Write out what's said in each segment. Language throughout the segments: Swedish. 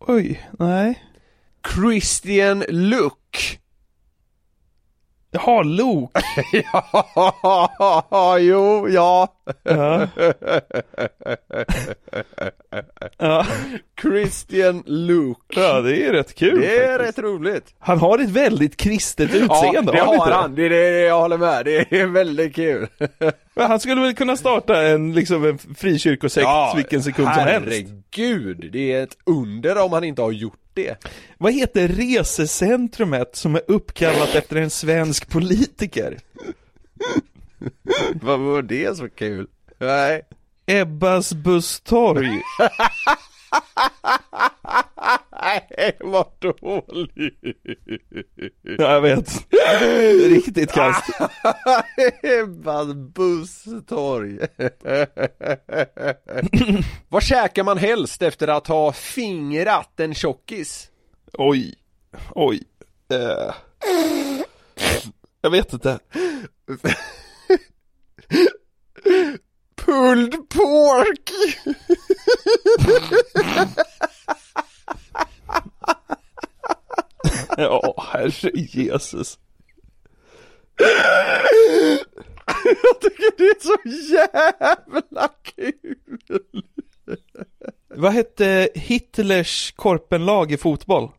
Oj, nej. Christian Luuk. Jaha, Luke. ja, jo, ja. Ja. ja. Christian Luuk. ja, det är rätt kul Det är faktiskt. rätt roligt. Han har ett väldigt kristet Ja, utseende, det har har han. Det är det jag håller med. Det är väldigt kul. Han skulle väl kunna starta en, liksom en frikyrkosekt vilken sekund som helst. Herregud, det är ett under om han inte har gjort det. Vad heter resecentrumet som är uppkallat efter en svensk politiker? Vad var det så kul? Nej. Ebbas busstorg. Nej, vad dåligt. Ja, jag vet. Riktigt kast. Ebbas busstorg. vad käkar man helst efter att ha fingrat en tjockis? Oj. Oj. Eh. Jag vet inte. Pulled pork! Ja, herre Jesus. Jag tycker det är så jävla kul! Vad hette Hitlers korpenlag i fotboll?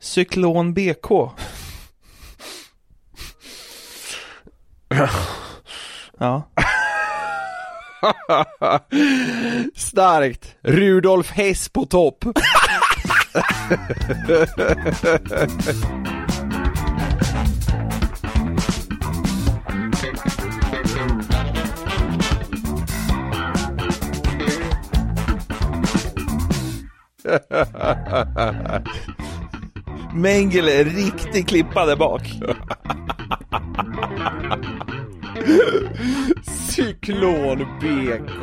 Cyklon BK. Ja. Starkt! Rudolf Hess på topp! Mengele, riktig klippa där bak. Cyklon BK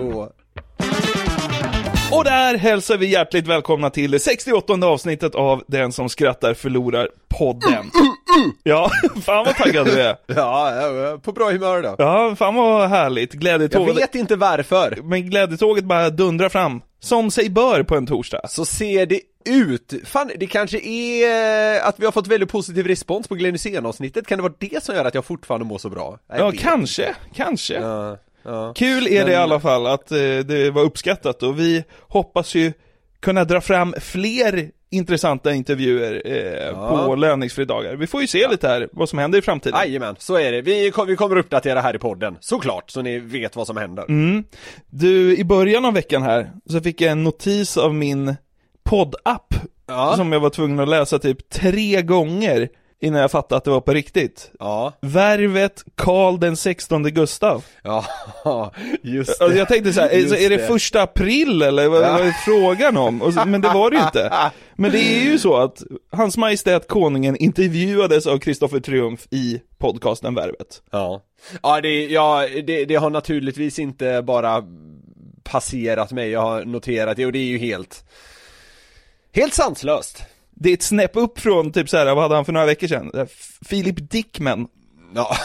Och där hälsar vi hjärtligt välkomna till det 68 avsnittet av Den som skrattar förlorar podden. Ja, fan vad taggad du är. Ja, jag på bra humör då. Ja, fan vad härligt. Jag Glädjetåget. vet inte varför. Men glädjetåget bara dundrar fram. Som sig bör på en torsdag. Så ser det ut. Fan, det kanske är att vi har fått väldigt positiv respons på Glenn Hysén-avsnittet. Kan det vara det som gör att jag fortfarande mår så bra? Jag Ja, vet. kanske, kanske. Ja, ja. Kul är det i Men- alla fall att eh, det var uppskattat och vi hoppas ju kunna dra fram fler intressanta intervjuer eh, Ja. på löningsfridagar. Vi får ju se lite här vad som händer i framtiden. Jajamän, så är det. Vi, kom, vi kommer uppdatera här i podden, såklart, så ni vet vad som händer. Mm. Du, i början av veckan här så fick jag en notis av min poddapp Ja. som jag var tvungen att läsa typ tre gånger innan jag fattade att det var på riktigt. Ja, Värvet Karl den 16 Gustav. ja, just det. Alltså jag tänkte så här, är, är det, det. första april eller vad, vad är frågan om? Så, men det var det ju inte. Men det är ju så att Hans Majestät Konungen intervjuades av Kristoffer Triumf i podcasten Värvet. Ja, ja, det, ja det, det har naturligtvis inte bara passerat mig, jag har noterat det och det är ju helt Helt sanslöst! Det är ett snäpp upp från typ så här, vad hade han för några veckor sedan? Philip Dickman. Ja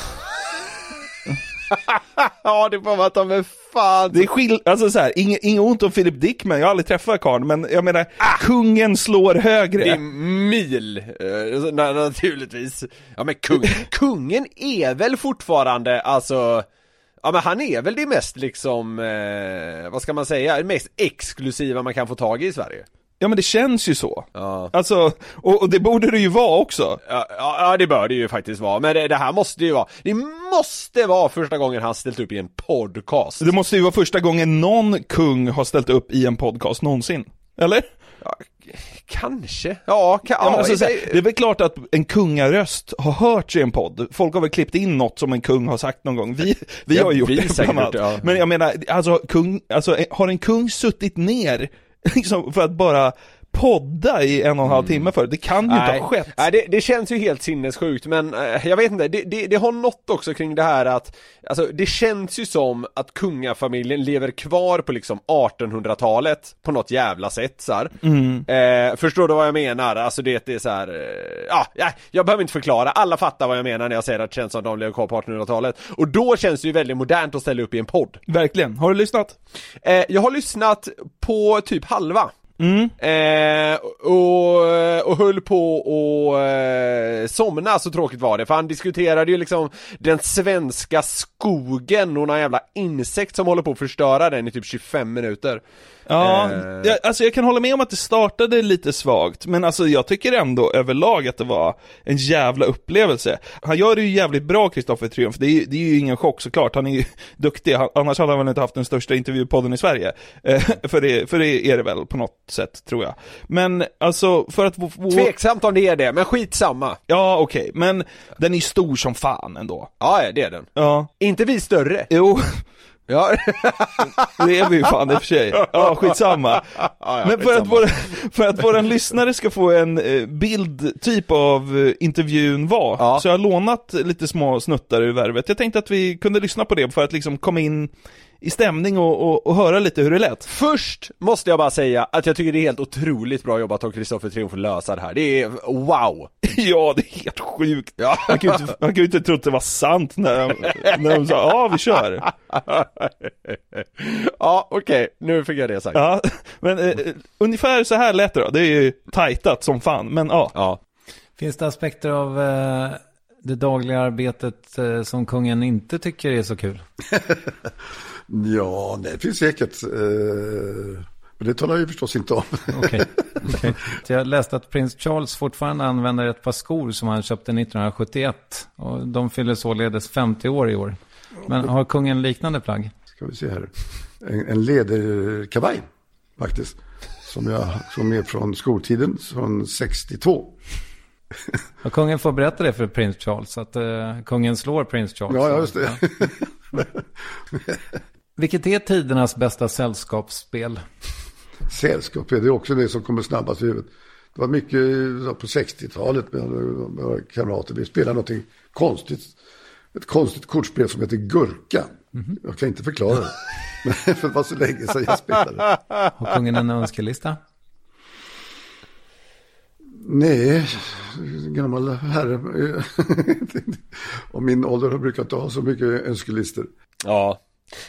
Ja det får man ta med fan Det är skill... Alltså så här, inget, inget ont om Philip Dickman, jag har aldrig träffat karln, men jag menar, kungen slår högre. Det är mil, na- naturligtvis Ja men kung, kungen är väl fortfarande, alltså Ja men han är väl det mest liksom, eh, vad ska man säga, det mest exklusiva man kan få tag i i Sverige Ja men det känns ju så. Ja, Alltså, och, och det borde det ju vara också. ja, ja det bör det ju faktiskt vara, men det, det här måste ju vara, det måste vara första gången han ställt upp i en podcast Det måste ju vara första gången någon kung har ställt upp i en podcast någonsin. Eller? ja, Kanske, ja, ka, Ja, alltså, här, det är väl klart att en kungaröst har hörts i en podd. Folk har väl klippt in något som en kung har sagt någon gång. Vi, vi har gjort vi det säkert bland annat. det. Men jag menar, alltså, kung, alltså har en kung suttit ner liksom, för att bara podda i en och en halv timme för det kan ju inte ha skett. Nej det, det känns ju helt sinnessjukt men eh, jag vet inte, det, det, det har något också kring det här att Alltså det känns ju som att kungafamiljen lever kvar på liksom 1800-talet på något jävla sätt så här. Mm. Eh, förstår du vad jag menar? Alltså det, det är så här, eh, ja, ja, jag behöver inte förklara, alla fattar vad jag menar när jag säger att det känns som att de lever kvar på 1800-talet Och då känns det ju väldigt modernt att ställa upp i en podd Verkligen. Har du lyssnat? Eh, jag har lyssnat på typ halva. Mm. Eh, och, och höll på att eh, somna, så tråkigt var det, för han diskuterade ju liksom den svenska skogen och någon jävla insekt som håller på att förstöra den i typ 25 minuter. Ja, Eh. jag, alltså jag kan hålla med om att det startade lite svagt, men alltså jag tycker ändå överlag att det var en jävla upplevelse. Han gör det ju jävligt bra, Kristoffer Triumf, det är, det är ju ingen chock såklart, han är ju duktig, han, annars hade han väl inte haft den största intervjupodden i Sverige. Eh, för, det, för det är det väl på något sätt, tror jag. Men alltså, för att... Tveksamt om det är det, men skitsamma. Ja, okej, men den är stor som fan ändå. Ja, det är den. Ja, Inte vi större. jo, Ja, det är vi ju fan i och för sig. Ja, skitsamma. ja, Men för att, våra, för att våra lyssnare ska få en eh, bild typ av eh, intervjun var, Ja. så jag har lånat lite små snuttar ur värvet. Jag tänkte att vi kunde lyssna på det för att liksom komma in i stämning och, och, och höra lite hur det lät. Först måste jag bara säga att jag tycker det är helt otroligt bra jobbat av Kristoffer Triumf att lösa det här. Det är wow! ja, det är helt sjukt. Ja. Han kan ju inte, han kan ju inte tro att det var sant när de, när de sa ja, vi kör. ja, okej, nu fick jag det sagt. Ja, men eh, ungefär så här lät det då. Det är ju tajtat som fan, men ja. Ja. Finns det aspekter av eh, det dagliga arbetet eh, som kungen inte tycker är så kul? Ja, det finns säkert. Eh, men det talar jag ju förstås inte om. Okej. Så Jag läste att prins Charles fortfarande använder ett par skor som han köpte 1971. Och de fyller således 50 år i år. Men har kungen liknande plagg? Ska vi se här. En, en läderkavaj faktiskt. Som, jag, som är från skoltiden, från 62. Och kungen får berätta det för prins Charles, att eh, kungen slår prins Charles. Ja, ja, just det. Vilket är tidernas bästa sällskapsspel? Sällskap, det är också det som kommer snabbast i huvudet. Det var mycket på 60-talet med, våra kamrater. Vi spelade någonting konstigt. Ett konstigt kortspel som heter Gurka. Jag kan inte förklara det. Men för det var så länge sedan jag spelade. Har kungen en önskelista? Nej, gammal herre. Och min ålder har brukat ha så mycket önskelistor. Ja.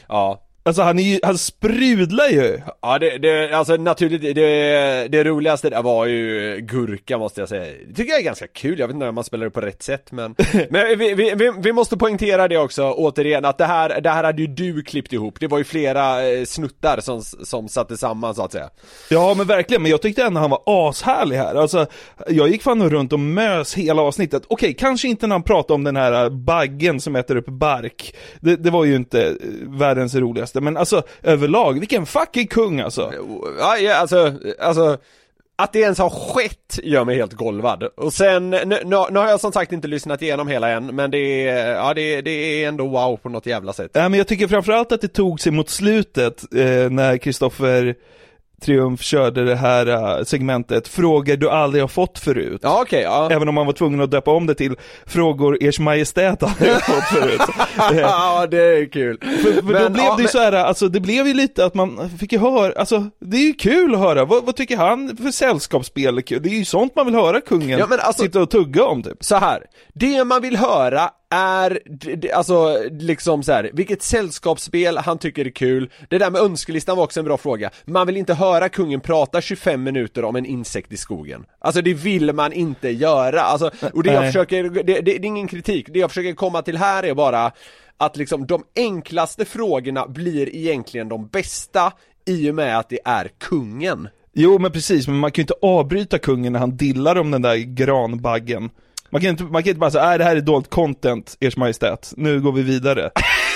Ja. Alltså han är ju, han sprudlar ju. Ja det, det, alltså naturligt, det, det roligaste där var ju gurka måste jag säga. Det tycker jag är ganska kul, jag vet inte om man spelar det på rätt sätt men Men vi, vi, vi, vi måste poängtera det också, återigen, att det här, det här hade ju du klippt ihop. Det var ju flera eh, snuttar som, som satte samman så att säga. Ja men verkligen, men jag tyckte ändå han var ashärlig här. Alltså, jag gick fan runt och mös hela avsnittet. Okej, kanske inte när han pratade om den här äh, baggen som äter upp bark. Det, det var ju inte äh, världens roligaste, men alltså överlag, vilken fucking kung alltså. Ja, ja alltså, alltså att det ens har skett gör mig helt golvad. Och sen, nu, nu, nu har jag som sagt inte lyssnat igenom hela än, men det är, ja det, det är ändå wow på något jävla sätt. Ja, men jag tycker framförallt att det tog sig mot slutet eh, när Kristoffer Triumf körde det här äh, segmentet Frågor du aldrig har fått förut. Ja okej, ja. Även om man var tvungen att döpa om det till Frågor Ers Majestät aldrig har fått förut. Eh, ja det är kul. För, för då Men, blev ja, det ju men- så här, alltså det blev ju lite att man fick ju höra, alltså det är ju kul att höra, vad, vad tycker han för sällskapsspel är kul? Det är ju sånt man vill höra kungen Ja, men alltså- sitta och tugga om typ. så här. det man vill höra är, alltså liksom så här, vilket sällskapsspel han tycker är kul. Det där med önskelistan var också en bra fråga. Man vill inte höra kungen prata 25 minuter om en insekt i skogen. Alltså det vill man inte göra. Alltså, och det jag försöker, det, det, det är ingen kritik. Det jag försöker komma till här är bara att liksom de enklaste frågorna blir egentligen de bästa i och med att det är kungen. Jo men precis, men man kan ju inte avbryta kungen när han dillar om den där granbaggen. Man kan inte, man kan inte bara säga, nej det här är dolt content, ers majestät, nu går vi vidare.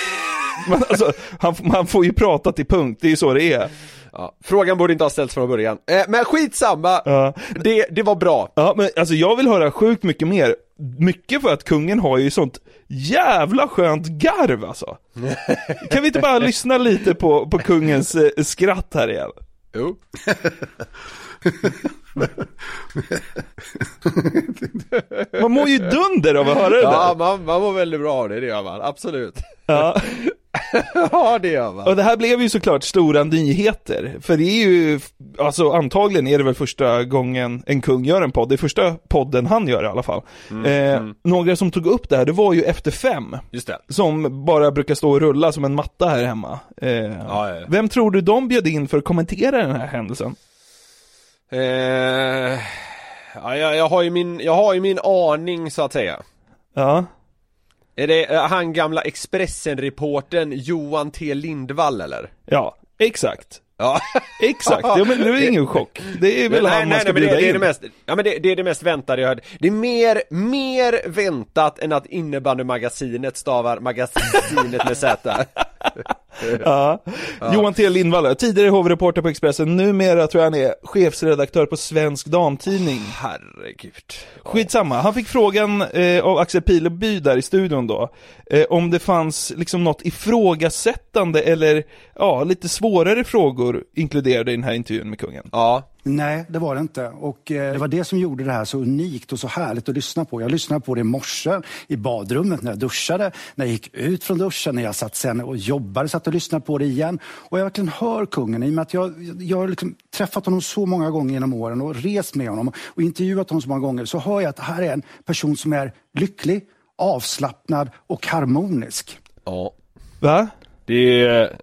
men alltså, han, man får ju prata till punkt, det är ju så det är. Ja, frågan borde inte ha ställts från början. Eh, men skitsamma, Ja. det, det var bra. Ja men alltså jag vill höra sjukt mycket mer, mycket för att kungen har ju sånt jävla skönt garv alltså. Kan vi inte bara lyssna lite på, på kungens eh, skratt här igen? Jo. Man mår ju dunder av att höra det Ja, där. man, man mår väldigt bra av det, det gör man, absolut. Ja. ja, det gör man. Och det här blev ju såklart stora nyheter, för det är ju, alltså antagligen är det väl första gången en kung gör en podd, det är första podden han gör i alla fall. eh, Några som tog upp det här, det var ju Efter Fem, Just det. som bara brukar stå och rulla som en matta här hemma. Eh, Ja, ja. Vem tror du de bjöd in för att kommentera den här händelsen? Eh, ja, jag, jag, har ju min, jag har ju min aning så att säga. Ja, Är det eh, han gamla Expressen-reporten Johan T Lindvall eller? ja, exakt. Ja. Exakt, ja, men det är ingen chock. Det är väl nej, han man nej, ska nej, men det, bjuda det är in. det mest, ja men det, det är det mest väntade jag hörde. Det är mer, mer väntat än att innebandymagasinet stavar magasinet med Z. Ja. Johan T Lindvall, tidigare hovreporter på Expressen, numera tror jag han är chefsredaktör på Svensk Damtidning. Herregud. Skitsamma, han fick frågan eh, av Axel Pileby där i studion då, eh, om det fanns liksom något ifrågasättande eller ja, lite svårare frågor inkluderade i den här intervjun med kungen. Ja. Nej, det var det inte. Och eh, det var det som gjorde det här så unikt och så härligt att lyssna på. Jag lyssnade på det i morse i badrummet när jag duschade, när jag gick ut från duschen, när jag satt sen och jobbade, satt och lyssnade på det igen. Och jag verkligen hör kungen i och med att jag, jag har liksom träffat honom så många gånger genom åren och rest med honom och intervjuat honom så många gånger. Så hör jag att här är en person som är lycklig, avslappnad och harmonisk. Ja. Va? Det är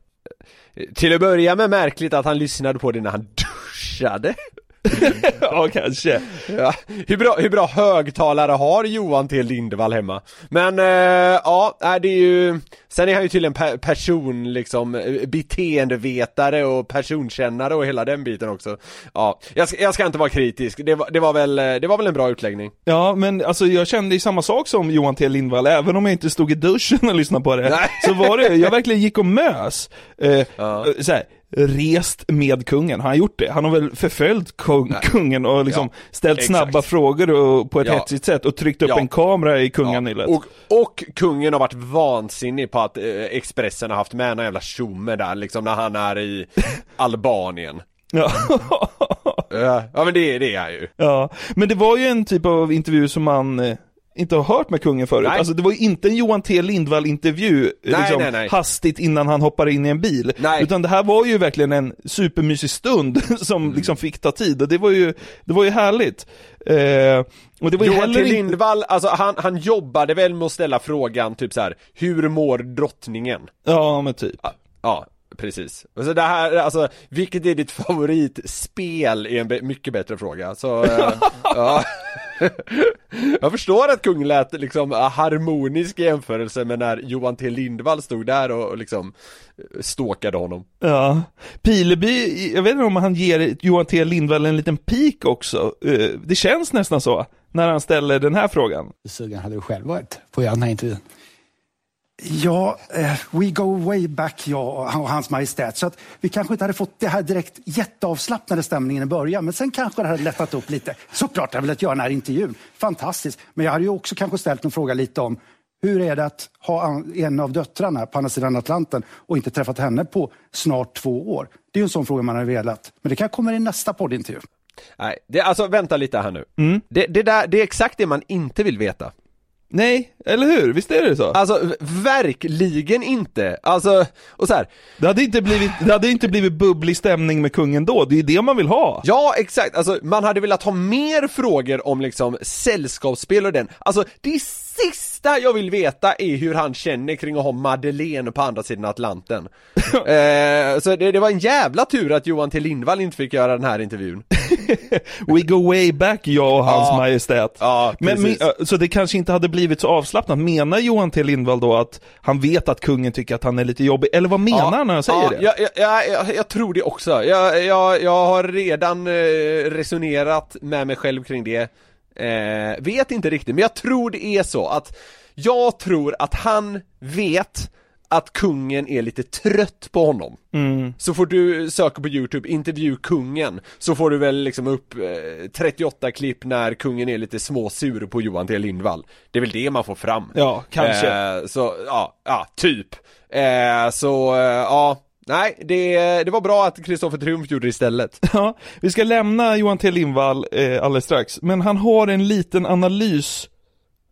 till att börja med märkligt att han lyssnade på det när han duschade. ja, kanske. Ja, hur bra, hur bra högtalare har Johan T Lindvall hemma? Men eh, ja, det är ju Sen är han ju till en pe- person liksom eh, beteendevetare och personkännare och hela den biten också Ja, jag ska, jag ska inte vara kritisk, det var, det var väl, eh, det var väl en bra utläggning Ja, men alltså jag kände ju samma sak som Johan T Lindvall, även om jag inte stod i duschen och lyssnade på det. Nej. Så var det, jag verkligen gick och mös. Eh, Ja. så här, rest med kungen, har han gjort det? Han har väl förföljt kung, kungen och liksom Ja, ställt exakt. snabba frågor och, på ett Ja. hetsigt sätt och tryckt upp Ja. en kamera i kunganyllet. och, och kungen har varit vansinnig på att eh, Expressen har haft med någon jävla tjomme där liksom när han är i Albanien Ja. Ja, ja men det, det är han ju ja, men det var ju en typ av intervju som man eh, inte har hört med kungen förut. Nej. Alltså det var ju inte en Johan T Lindvall intervju Nej, liksom, nej, nej. hastigt innan han hoppar in i en bil. Nej. Utan det här var ju verkligen en supermysig stund som Mm. liksom fick ta tid och det var ju, det var ju härligt. Eh, och det var Johan T inte... Lindvall, alltså han, han jobbade väl med att ställa frågan typ så här: hur mår drottningen? Ja men typ. Ja, ja precis. Alltså det här, alltså, vilket är ditt favoritspel är en mycket bättre fråga, så eh, ja. Jag förstår att kung lät liksom harmonisk i jämförelse med när Johan T Lindvall stod där och, och liksom eh, stalkade honom Ja. Pileby, jag vet inte om han ger Johan T Lindvall en liten pik också. Eh, det känns nästan så, när han ställer den här frågan. sugen hade du själv varit på att göra den här intervjun? Ja, eh, we go way back, jag och hans majestät. Så att vi kanske inte hade fått det här direkt jätteavslappnade stämningen i början. Men sen kanske det hade lättat upp lite. Såklart hade jag velat göra den här intervjun. Fantastiskt. Men jag hade ju också kanske ställt en fråga lite om hur är det att ha en av döttrarna på andra sidan Atlanten och inte träffat henne på snart två år? Det är ju en sån fråga man har velat. Men det kan komma i nästa poddintervju. Nej, det, alltså vänta lite här nu det, det där, det är exakt det man inte vill veta Nej, eller hur? Visst är det så? Alltså verkligen inte, alltså, och så här, Det hade inte blivit, det hade inte blivit bubblig stämning med kungen då, det är ju det man vill ha. Ja, exakt. Alltså, man hade velat ha mer frågor om liksom sällskapsspel och den. Alltså, det sista jag vill veta är hur han känner kring att ha Madeleine på andra sidan Atlanten. eh, så det, det var en jävla tur att Johan T Lindvall inte fick göra den här intervjun. We go way back, jag och hans Ja. majestät. Ja, Men, men, så det kanske inte hade blivit så avslappnat. Menar Johan T Lindvall då att han vet att kungen tycker att han är lite jobbig? Eller vad menar han när han säger ja, det? Jag, jag, jag, jag, tror det också. Jag, jag, jag har redan eh, resonerat med mig själv kring det. Eh, vet inte riktigt, men jag tror det är så att jag tror att han vet att kungen är lite trött på honom. Mm. Så får du söka på youtube, intervju kungen, så får du väl liksom upp eh, 38 klipp när kungen är lite småsur på Johan T Lindvall. Det är väl det man får fram. Ja, kanske. Eh, så, ja, ja, typ. Eh, så, eh, ja, nej, det, det var bra att Kristoffer Triumf gjorde det istället. Ja, vi ska lämna Johan T Lindvall eh, alldeles strax, men han har en liten analys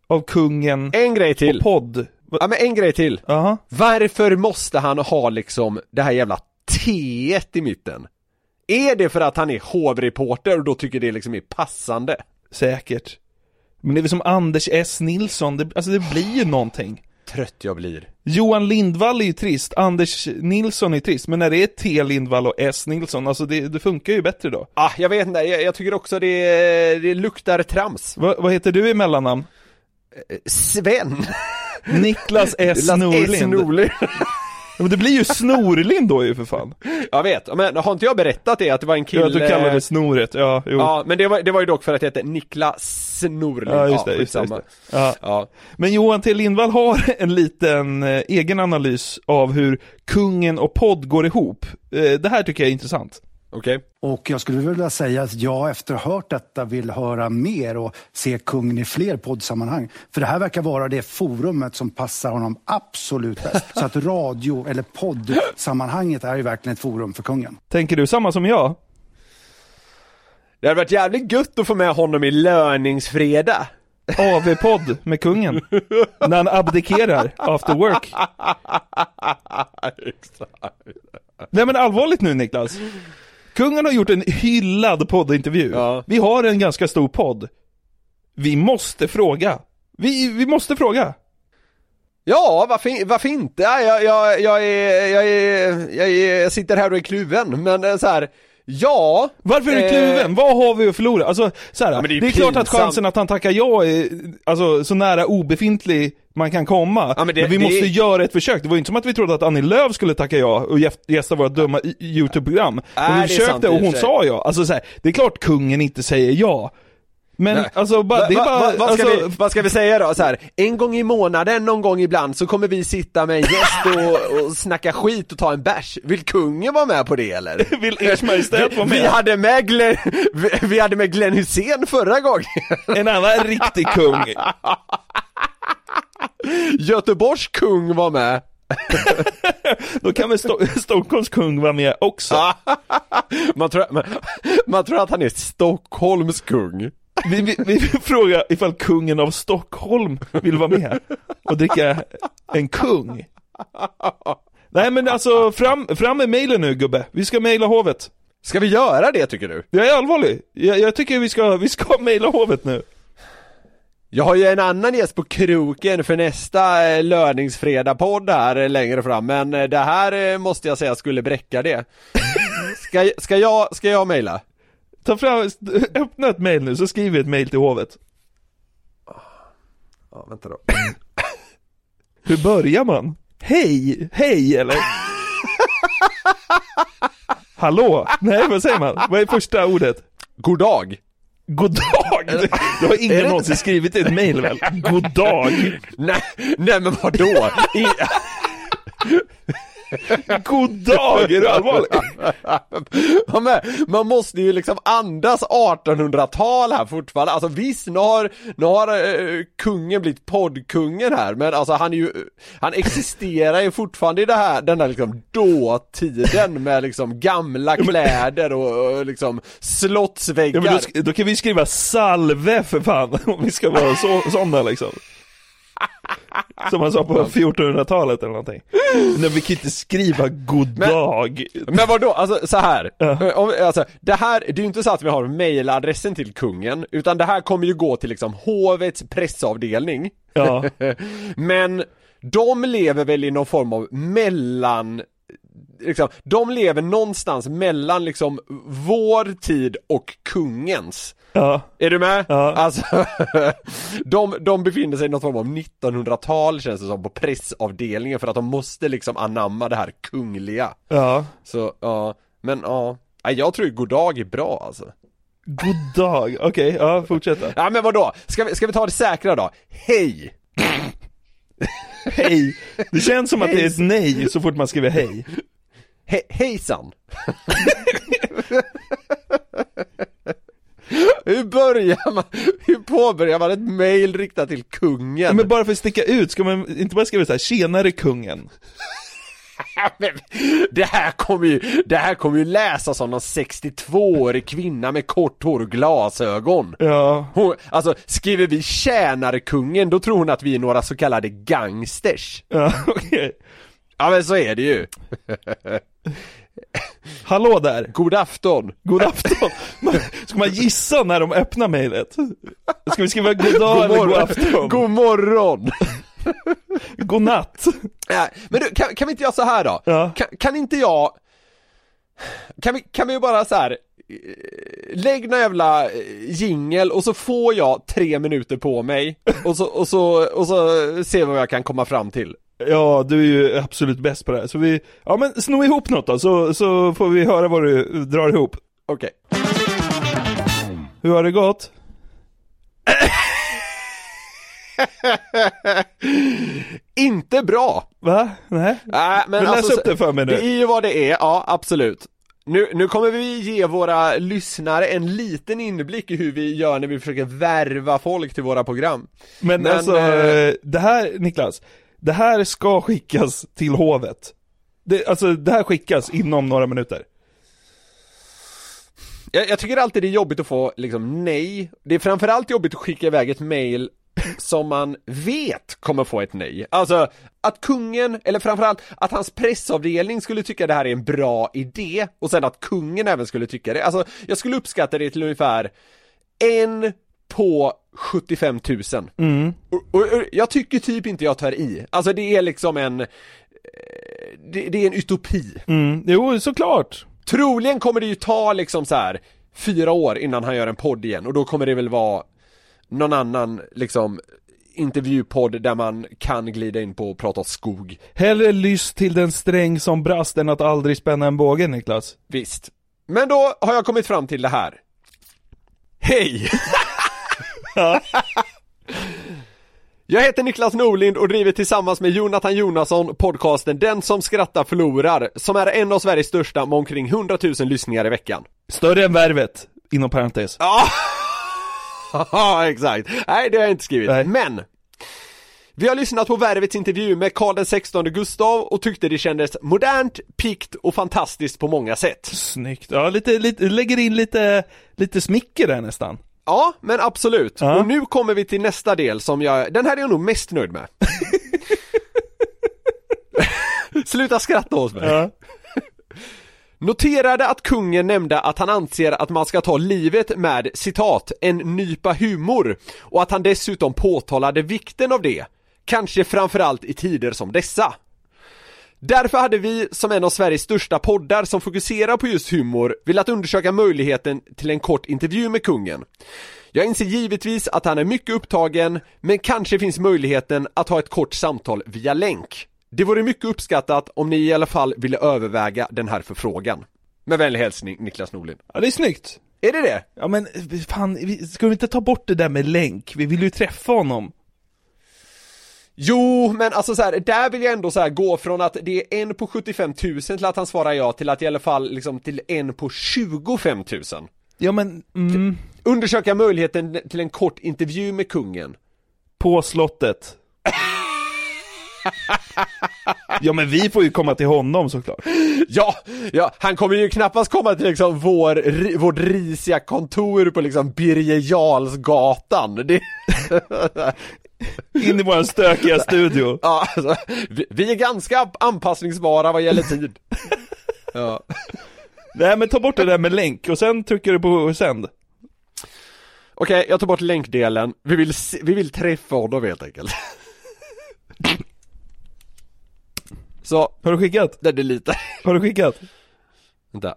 av kungen En grej på till. podd. Ja men en grej till. Jaha. Varför måste han ha liksom det här jävla T i mitten? Är det för att han är hovreporter och då tycker det liksom är passande? Säkert. Men det är väl som Anders S Nilsson, det, alltså det blir ju någonting. Trött jag blir. Johan Lindvall är ju trist, Anders Nilsson är trist, men när det är T Lindvall och S Nilsson, alltså det, det funkar ju bättre då. Ah, jag vet inte, jag, jag tycker också det, det luktar trams. Va, vad heter du i mellannamn? Sven! Niklas S Norlind. Ja, Men det blir ju Snorlind då ju för fan. Jag vet, men har inte jag berättat det att det var en kille Ja, du kallar det Snoret, ja, jo. Ja, men det var, det var ju dock för att jag hette Niklas Norlind. Ja, just det, just det, skitsamma. just det. Ja. Ja. Men Johan T Lindvall har en liten eh, egen analys av hur kungen och podd går ihop. Eh, det här tycker jag är intressant. Okej. Och jag skulle vilja säga att jag efter att ha hört detta vill höra mer och se kungen i fler poddsammanhang. För det här verkar vara det forumet som passar honom absolut bäst. Så att radio eller poddsammanhanget är ju verkligen ett forum för kungen. Tänker du samma som jag? Det hade varit jävligt gött att få med honom i löningsfredag. AV-podd med kungen. När han abdikerar after work. Nej men allvarligt nu Niklas. Kungen har gjort en hyllad poddintervju. Ja. Vi har en ganska stor podd. Vi måste fråga. Vi, vi måste fråga. Ja, varför, varför inte? Ja, Jag, jag, jag, är, jag, är, jag, är, jag sitter här och är kluven, men eh, så här. Ja Varför är du eh, kluven? Vad har vi att förlora? Alltså, så här, Ja, men det, det är är klart att chansen att han tackar ja är alltså, så nära obefintlig man kan komma. Ja, men men, det- vi det måste är- göra ett försök. Det var ju inte som att vi trodde att Annie Lööf skulle tacka ja och gäst- gästa våra dumma YouTube-program. Men Nej, vi är sant försökte i och hon sa ja. Alltså så här, det är klart kungen inte säger ja. Men Nej. alltså, bara, Va, det är va, bara, va, vad, ska alltså, vi, vad ska vi säga då? Så här, en gång i månaden, någon gång ibland, så kommer vi sitta med en gäst och, och snacka skit och ta en bärs. Vill kungen vara med på det eller? vill ers majestät vara Vi med? hade med Glenn, vi, vi hade med Glenn Hussein förra gången. En annan riktig kung. Göteborgs kung var med. Då kan väl Sto- Stockholms kung vara med också. Man tror, man, man tror att han är Stockholms kung. Vi, vi, vi frågar ifall kungen av Stockholm vill vara med och dricka en kung. Nej men alltså, fram, fram med mejlen nu gubbe. Vi ska mejla hovet. Ska vi göra det tycker du? Jag är allvarlig. Jag, jag tycker vi ska, vi ska mejla hovet nu. Jag har ju en annan gäst på kroken för nästa eh, löningsfredag-podd här eh, längre fram, men eh, det här måste jag säga skulle bräcka det. Ska, ska jag, ska jag mejla? Ta fram, öppna ett mejl nu så skriver vi ett mejl till hovet. Ja, vänta då. Hur börjar man? Hej, hej eller? Hallå? Nej vad säger man? Vad är första ordet? God dag! God dag! Det har ingen någonsin skrivit i ett mejl väl? God dag! Nej, nej men vadå? I, God dag! Är du allvarlig? Ja, men, man måste ju liksom andas 1800-tal här fortfarande, alltså visst, nu har, nu har eh, kungen blivit poddkungen här, men alltså han är ju, han existerar ju fortfarande i det här, den här liksom dåtiden med liksom gamla kläder och, och liksom Ja, slottsväggar. men då, då kan vi skriva salve för fan, om vi ska vara så, sådana liksom. Som man sa på 1400-talet eller någonting. Nej vi kan inte skriva god Men- dag. Men vadå, alltså så här. Ja. Om, alltså, det här, det är ju inte så att vi har mailadressen till kungen, utan det här kommer ju gå till liksom hovets pressavdelning. Ja. Men de lever väl i någon form av mellan liksom, de lever någonstans mellan liksom vår tid och kungens. Ja. Är du med? Ja. Alltså, de, de befinner sig i något form av 1900-tal känns det som på pressavdelningen för att de måste liksom anamma det här kungliga. Ja. Så, ja, men ja. Jag tror ju goddag är bra alltså. God dag, okej, ja fortsätt Ja men vadå? Ska vi, ska vi ta det säkra då? Hej! Hej! Det känns som att det är ett nej så fort man skriver hej. He hejsan! hur börjar man, hur påbörjar man ett mail riktat till kungen? Men bara för att sticka ut, ska man inte bara skriva så här, tjenare kungen? Det här kommer ju, det här kommer ju läsas av någon 62-årig kvinna med kort hår och glasögon. Ja. Hon, alltså, skriver vi tjänare kungen, då tror hon att vi är några så kallade gangsters. Ja, okej. Ja men så är det ju. Hallå där! God afton! God afton! Ska man gissa när de öppnar mejlet? Ska vi skriva god dag eller god afton? God morgon! God natt! Nej, men du, kan, kan vi inte göra så här då? Ja. Kan, kan inte jag Kan vi, kan vi bara så här eh, Lägg någon jävla eh, jingel och så får jag tre minuter på mig och så, och så, och så ser vi vad jag kan komma fram till Ja, du är ju absolut bäst på det här. Så vi, ja men sno ihop något då, så, så får vi höra vad du drar ihop. Okej Hur har det gått? Inte bra! Va? Nej? Nej men läs alltså, upp det för mig nu. Det är ju vad det är, ja absolut nu, nu kommer vi ge våra lyssnare en liten inblick i hur vi gör när vi försöker värva folk till våra program Men, Men, alltså, eh, det här Niklas, det här ska skickas till hovet. Det, alltså det här skickas inom några minuter. Jag, jag tycker alltid det är jobbigt att få liksom nej. Det är framförallt jobbigt att skicka iväg ett mail som man vet kommer få ett nej. Alltså att kungen, eller framförallt att hans pressavdelning skulle tycka det här är en bra idé och sen att kungen även skulle tycka det. Alltså jag skulle uppskatta det till ungefär en på 75 000. Mm. Och, och, och jag tycker typ inte jag tar i. Alltså det är liksom en eh, det, det är en utopi. Mm. Jo, såklart. Troligen kommer det ju ta liksom så här fyra år innan han gör en podd igen och då kommer det väl vara någon annan liksom intervjupodd där man kan glida in på och prata skog. Hellre lyss till den sträng som brast än att aldrig spänna en båge Niklas. Visst. Men då har jag kommit fram till det här. Hej! Jag heter Niklas Norlind och driver tillsammans med Jonathan Jonasson podcasten Den som skrattar förlorar, som är en av Sveriges största med omkring 100 000 lyssningar i veckan. Större än värvet, inom parentes. Ja, Ja, exakt. Nej, det har jag inte skrivit. Nej. Men vi har lyssnat på Värvets intervju med Karl 16 Gustav och tyckte det kändes modernt, pikt och fantastiskt på många sätt. Snyggt. Ja, lite, lite, lägger in lite, lite smicker där nästan. Ja, men absolut. Ja. Och nu kommer vi till nästa del som jag, den här är jag nog mest nöjd med. Sluta skratta hos mig. Ja. Noterade att kungen nämnde att han anser att man ska ta livet med citat, en nypa humor och att han dessutom påtalade vikten av det. Kanske framförallt i tider som dessa. Därför hade vi, som en av Sveriges största poddar som fokuserar på just humor, velat undersöka möjligheten till en kort intervju med kungen. Jag inser givetvis att han är mycket upptagen, men kanske finns möjligheten att ha ett kort samtal via länk. Det vore mycket uppskattat om ni i alla fall ville överväga den här förfrågan. Med vänlig hälsning Niklas Norlin. ja, det är snyggt. Är det det? Ja men fan, ska vi inte ta bort det där med länk? Vi vill ju träffa honom. Jo, men alltså så här, där vill jag ändå så här gå från att det är en på 75 000 till att han svarar ja till att i alla fall liksom till en på 25 000. Ja men, mm, Undersöka möjligheten till en kort intervju med kungen. på slottet. ja men vi får ju komma till honom såklart. Ja, ja, han kommer ju knappast komma till liksom vår, vårt risiga kontor på liksom Birger Jarlsgatan. Det, In i våran stökiga studio. ja, alltså, vi, vi är ganska anpassningsbara vad gäller tid. Ja. Nej men ta bort det där med länk och sen trycker du på sänd. Okej, jag tar bort länkdelen. Vi vill, se, vi vill träffa honom helt enkelt. Så, Har du skickat? den lite, Har du skickat? vänta.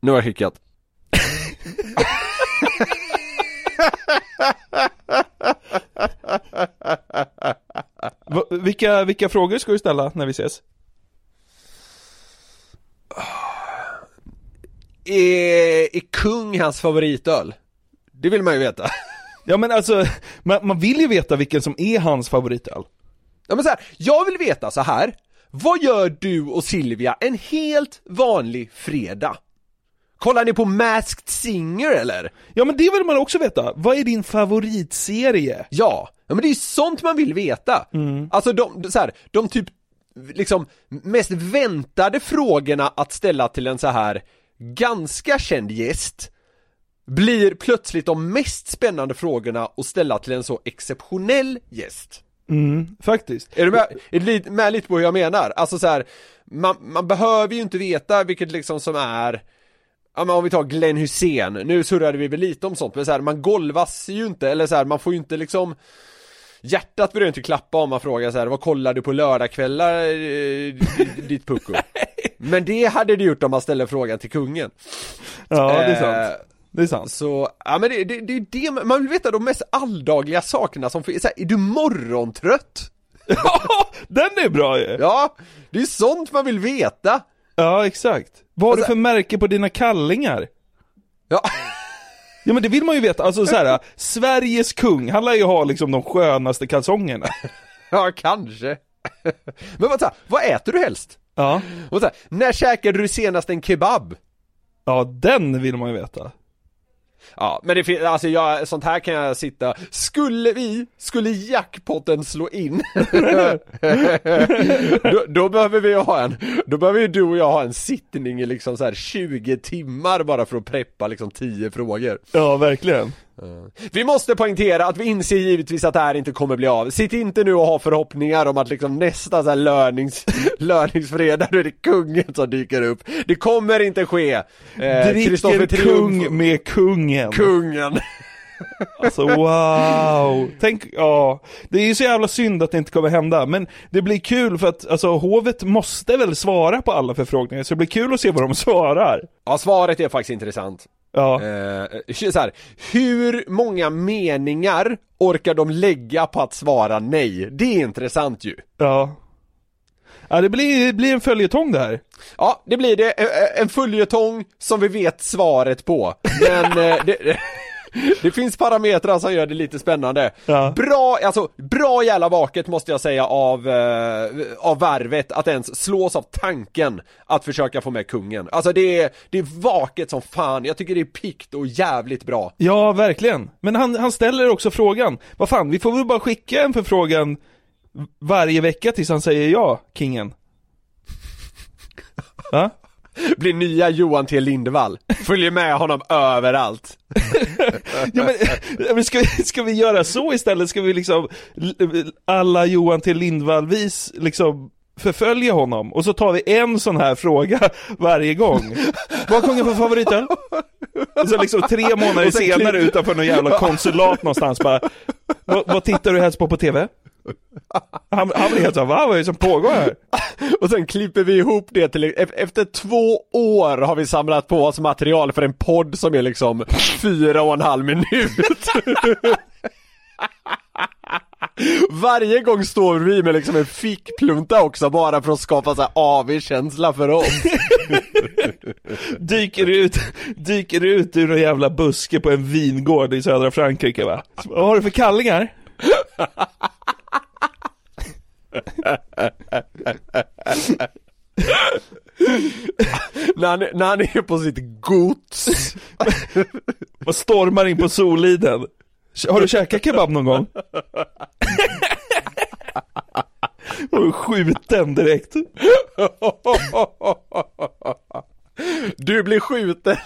Nu har jag skickat. Va, vilka, vilka frågor ska du ställa när vi ses? Är, är kung hans favoritöl? Det vill man ju veta. Ja men alltså, man, man vill ju veta vilken som är hans favoritöl. Ja men så här, jag vill veta så här. Vad gör du och Silvia en helt vanlig fredag? Kollar ni på Masked Singer eller? Ja men det vill man också veta. Vad är din favoritserie? Ja, ja men det är ju sånt man vill veta. Alltså de, så här, de typ, liksom, mest väntade frågorna att ställa till en så här ganska känd gäst blir plötsligt de mest spännande frågorna att ställa till en så exceptionell gäst. Mm, faktiskt. Är du med, är med lite på hur jag menar? Alltså så här, man, man behöver ju inte veta vilket liksom som är Ja men om vi tar Glenn Hussein, nu surrade vi väl lite om sånt men så här, man golvas ju inte, eller så här, man får ju inte liksom Hjärtat börjar inte klappa om man frågar så här, vad kollar du på lördagskvällar eh, ditt pucko? Men det hade det gjort om man ställer frågan till kungen Ja, det är Eh, sant. Det är sant. Så, ja men det, det, det är det, man vill veta de mest alldagliga sakerna som finns, är du morgontrött? Ja, den är bra ju! Ja, det är sånt man vill veta! Ja, exakt. Vad har du Alltså- för märke på dina kallingar? Ja, Ja men det vill man ju veta, alltså så här, Sveriges kung, han lär ju ha liksom de skönaste kalsongerna. ja kanske Men här, vad äter du helst? Ja. Och så här, när käkade du senast en kebab? Ja, den vill man ju veta. Ja, men det finns, alltså jag, sånt här kan jag sitta, skulle vi, skulle jackpotten slå in då, då behöver vi ha en, då behöver ju du och jag ha en sittning i liksom så här 20 timmar bara för att preppa liksom 10 frågor Ja, verkligen. Vi måste poängtera att vi inser givetvis att det här inte kommer bli av. Sitt inte nu och ha förhoppningar om att liksom nästa så här lörnings, lörningsfredag, då är det kungen som dyker upp. Det kommer inte ske. Eh, Dricker kung med kungen. Kungen. Alltså wow! Tänk, ja. Det är ju så jävla synd att det inte kommer hända, men det blir kul för att alltså hovet måste väl svara på alla förfrågningar, så det blir kul att se vad de svarar. Ja, svaret är faktiskt intressant. Ja, Eh, så här, hur många meningar orkar de lägga på att svara nej? Det är intressant ju. ja. Ja, det blir, det blir en följetong det här. Ja, det blir det. Eh, eh, En följetong som vi vet svaret på. Men eh, det, det finns parametrar som gör det lite spännande. Ja. Bra, alltså bra jävla vaket måste jag säga av, eh, av värvet att ens slås av tanken att försöka få med kungen. Alltså det är, det är vaket som fan, jag tycker det är pikt och jävligt bra. Ja, verkligen. Men han, han ställer också frågan, vad fan, vi får väl bara skicka en förfrågan varje vecka tills han säger ja, kingen. Va? Blir nya Johan T Lindvall. Följer med honom överallt. Ja, men, men ska, vi, ska vi göra så istället? Ska vi liksom alla Johan till Lindvall-vis liksom förfölja honom? Och så tar vi en sån här fråga varje gång. Vad har kungen för favoritöl? Och så liksom tre månader senare utanför någon jävla konsulat någonstans bara vad, vad tittar du helst på på TV? Han, han blir helt såhär, va? Vad är det som pågår här? Och sen klipper vi ihop det till, efter två år har vi samlat på oss material för en podd som är liksom fyra och en halv minut. Varje gång står vi med liksom en fickplunta också bara för att skapa så här AV-känsla för oss. Dyker ut, dyker ut ur en jävla buske på en vingård i södra Frankrike va? Vad har du för kallingar? När, han, när han är på sitt gods. Och stormar in på Soliden. Har du käkat kebab någon gång? Och skjuten direkt. Du blir skjuten.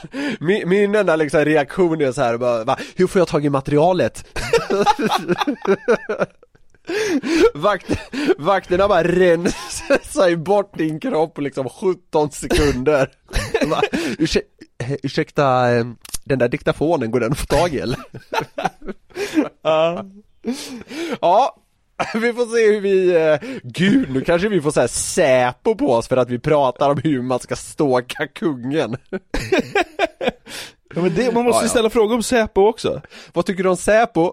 Min, min enda liksom reaktion är så här bara, va, hur får jag tag i materialet? Vakt, vakterna bara rensar bort din kropp liksom 17 sekunder. Va, Ursä, eh, ursäkta, eh, den där diktafonen, går den att få tag i eller? Ja. Ja, Vi får se hur vi, eh, gud nu kanske vi får här Säpo på oss för att vi pratar om hur man ska ståka kungen. Ja, men det, man måste Ja, ja. ställa frågor om Säpo också. Vad tycker du om Säpo?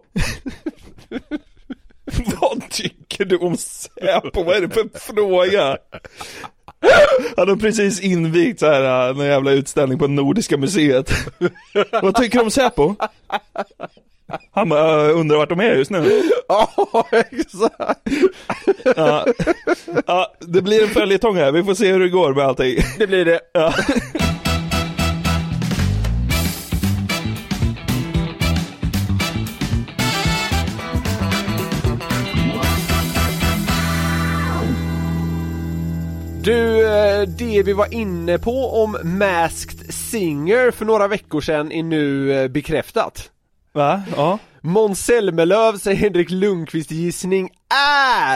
Vad tycker du om Säpo? Vad är det för fråga? Han har precis invigt så här en jävla utställning på Nordiska museet. Vad tycker du om Säpo? Han bara, "Jag undrar vart de är just nu. Ja, exakt. Ja. ja, det blir en följetong här, vi får se hur det går med allting. Det blir det. Ja. Du, eh, det vi var inne på om Masked Singer för några veckor sedan är nu eh, bekräftat. Va? Ja. Måns Zelmerlöws Henrik Lundqvist gissning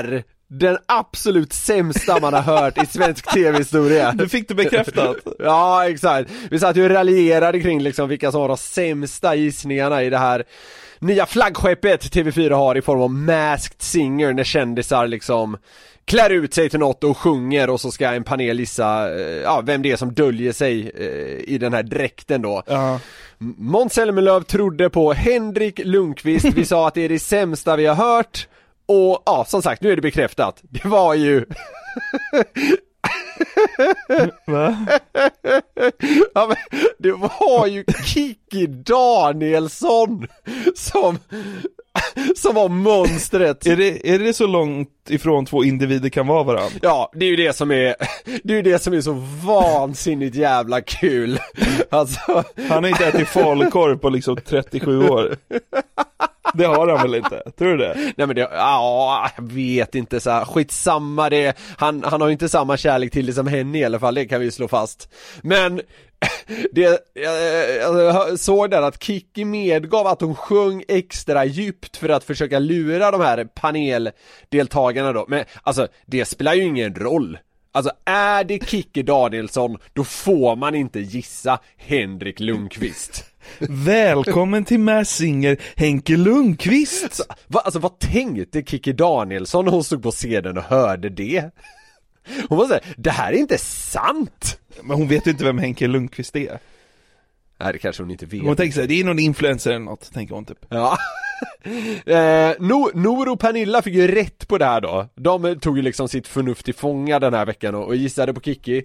är den absolut sämsta man har hört i svensk tv-historia. Du fick det bekräftat. Ja, exakt. Vi satt ju och raljerade kring liksom vilka som var de sämsta gissningarna i det här nya flaggskeppet TV4 har i form av Masked Singer när kändisar liksom klär ut sig till något och sjunger och så ska en panel gissa, eh, ja, vem det är som döljer sig eh, i den här dräkten då. Ja. Måns Zelmerlöw trodde på Henrik Lundqvist, vi sa att det är det sämsta vi har hört och ja, som sagt, nu är det bekräftat. Det var ju Va? Ja, men det var ju Kikki Danielsson som, som var monstret. Är det, är det så långt ifrån två individer kan vara varandra? Ja, det är ju det som är, det är ju det som är så vansinnigt jävla kul. Alltså, Han har inte ätit falukorv på liksom 37 år. Det har han väl inte? Tror du det? nej men det, ja, jag vet inte så här, skitsamma det, han, han har ju inte samma kärlek till det som henne i alla fall, det kan vi slå fast. Men, det, jag, jag såg där att Kikki medgav att hon sjöng extra djupt för att försöka lura de här paneldeltagarna då, men alltså det spelar ju ingen roll. Alltså är det Kikki Danielsson, då får man inte gissa Henrik Lundqvist. Välkommen till Mass Singer, Henke Lundqvist! Va, alltså vad tänkte Kikki Danielsson när hon stod på scenen och hörde det? Hon var såhär, det här är inte sant! Men hon vet ju inte vem Henke Lundqvist är. Nej det kanske hon inte vet. Hon tänker såhär, det är någon influencer eller något, tänker hon typ. Ja. eh, no, Nor och Pernilla fick ju rätt på det här då. De tog ju liksom sitt förnuft till fånga den här veckan och, och gissade på Kikki.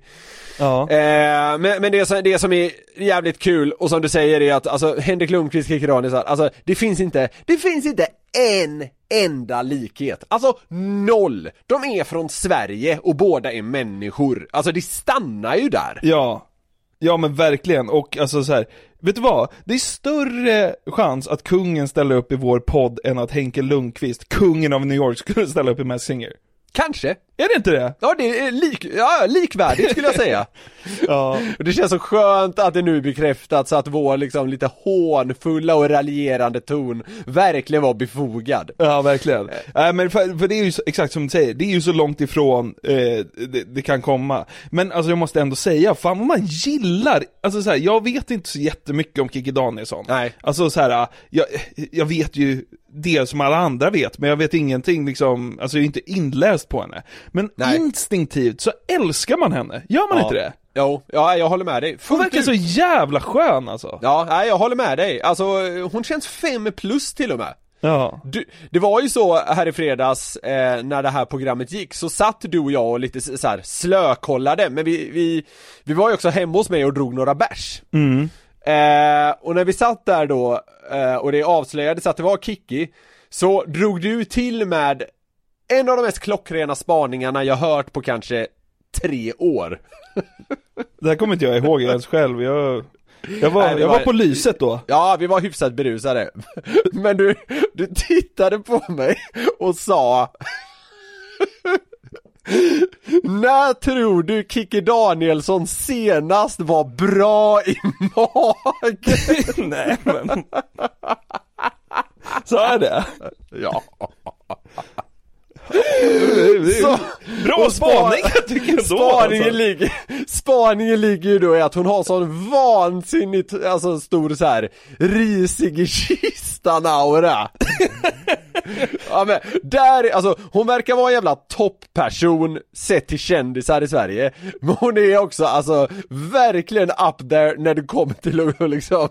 Ja. Eh, men men det, som, det som är jävligt kul och som du säger är att alltså Henrik Lundqvist, Kikki Danielsson, alltså det finns inte, det finns inte en enda likhet. Alltså noll! De är från Sverige och båda är människor. Alltså det stannar ju där. Ja. Ja men verkligen, och alltså så här, vet du vad? Det är större chans att kungen ställer upp i vår podd än att Henke Lundqvist, kungen av New York, skulle ställa upp i Mass Singer. Kanske. Är det inte det? Ja det är lik, ja, likvärdigt skulle jag säga. Ja. Och det känns så skönt att det nu bekräftats att vår liksom lite hånfulla och raljerande ton verkligen var befogad. Ja, verkligen. Nej men för, för det är ju så, exakt som du säger, det är ju så långt ifrån eh, det, det kan komma. Men alltså jag måste ändå säga, fan vad man gillar, alltså så här, jag vet inte så jättemycket om Kikki Danielsson. Nej. Alltså så här, jag, jag vet ju det som alla andra vet, men jag vet ingenting liksom, alltså jag är inte inläst på henne. Men Nej. instinktivt så älskar man henne, gör man Ja. inte det? Jo, ja jag håller med dig. Hon verkar ut. så jävla skön alltså. Ja, nej, jag håller med dig. Alltså hon känns fem plus till och med. Ja. Du, det var ju så här i fredags eh, när det här programmet gick så satt du och jag och lite så här slökollade men vi, vi, vi var ju också hemma hos mig och drog några bärs. Mm. Eh, och när vi satt där då och det avslöjades att det var Kikki så drog du till med en av de mest klockrena spaningarna jag hört på kanske tre år. Det här kommer inte jag ihåg ens själv, jag, jag, var, Nej, jag var- var på lyset då. Ja, vi var hyfsat berusade. Men du, du tittade på mig och sa När tror du Kikki Danielsson senast var bra i magen? Nej men. Sa jag det? Ja. Så, Bra spaning jag tycker ändå Spaningen, alltså. ligger, spaningen ligger ju då i att hon har sån vansinnigt, alltså stor så här risig i kistan aura. Ja men, där, alltså hon verkar vara en jävla topperson sett till kändisar i Sverige. Men hon är också alltså verkligen up there när det kommer till att liksom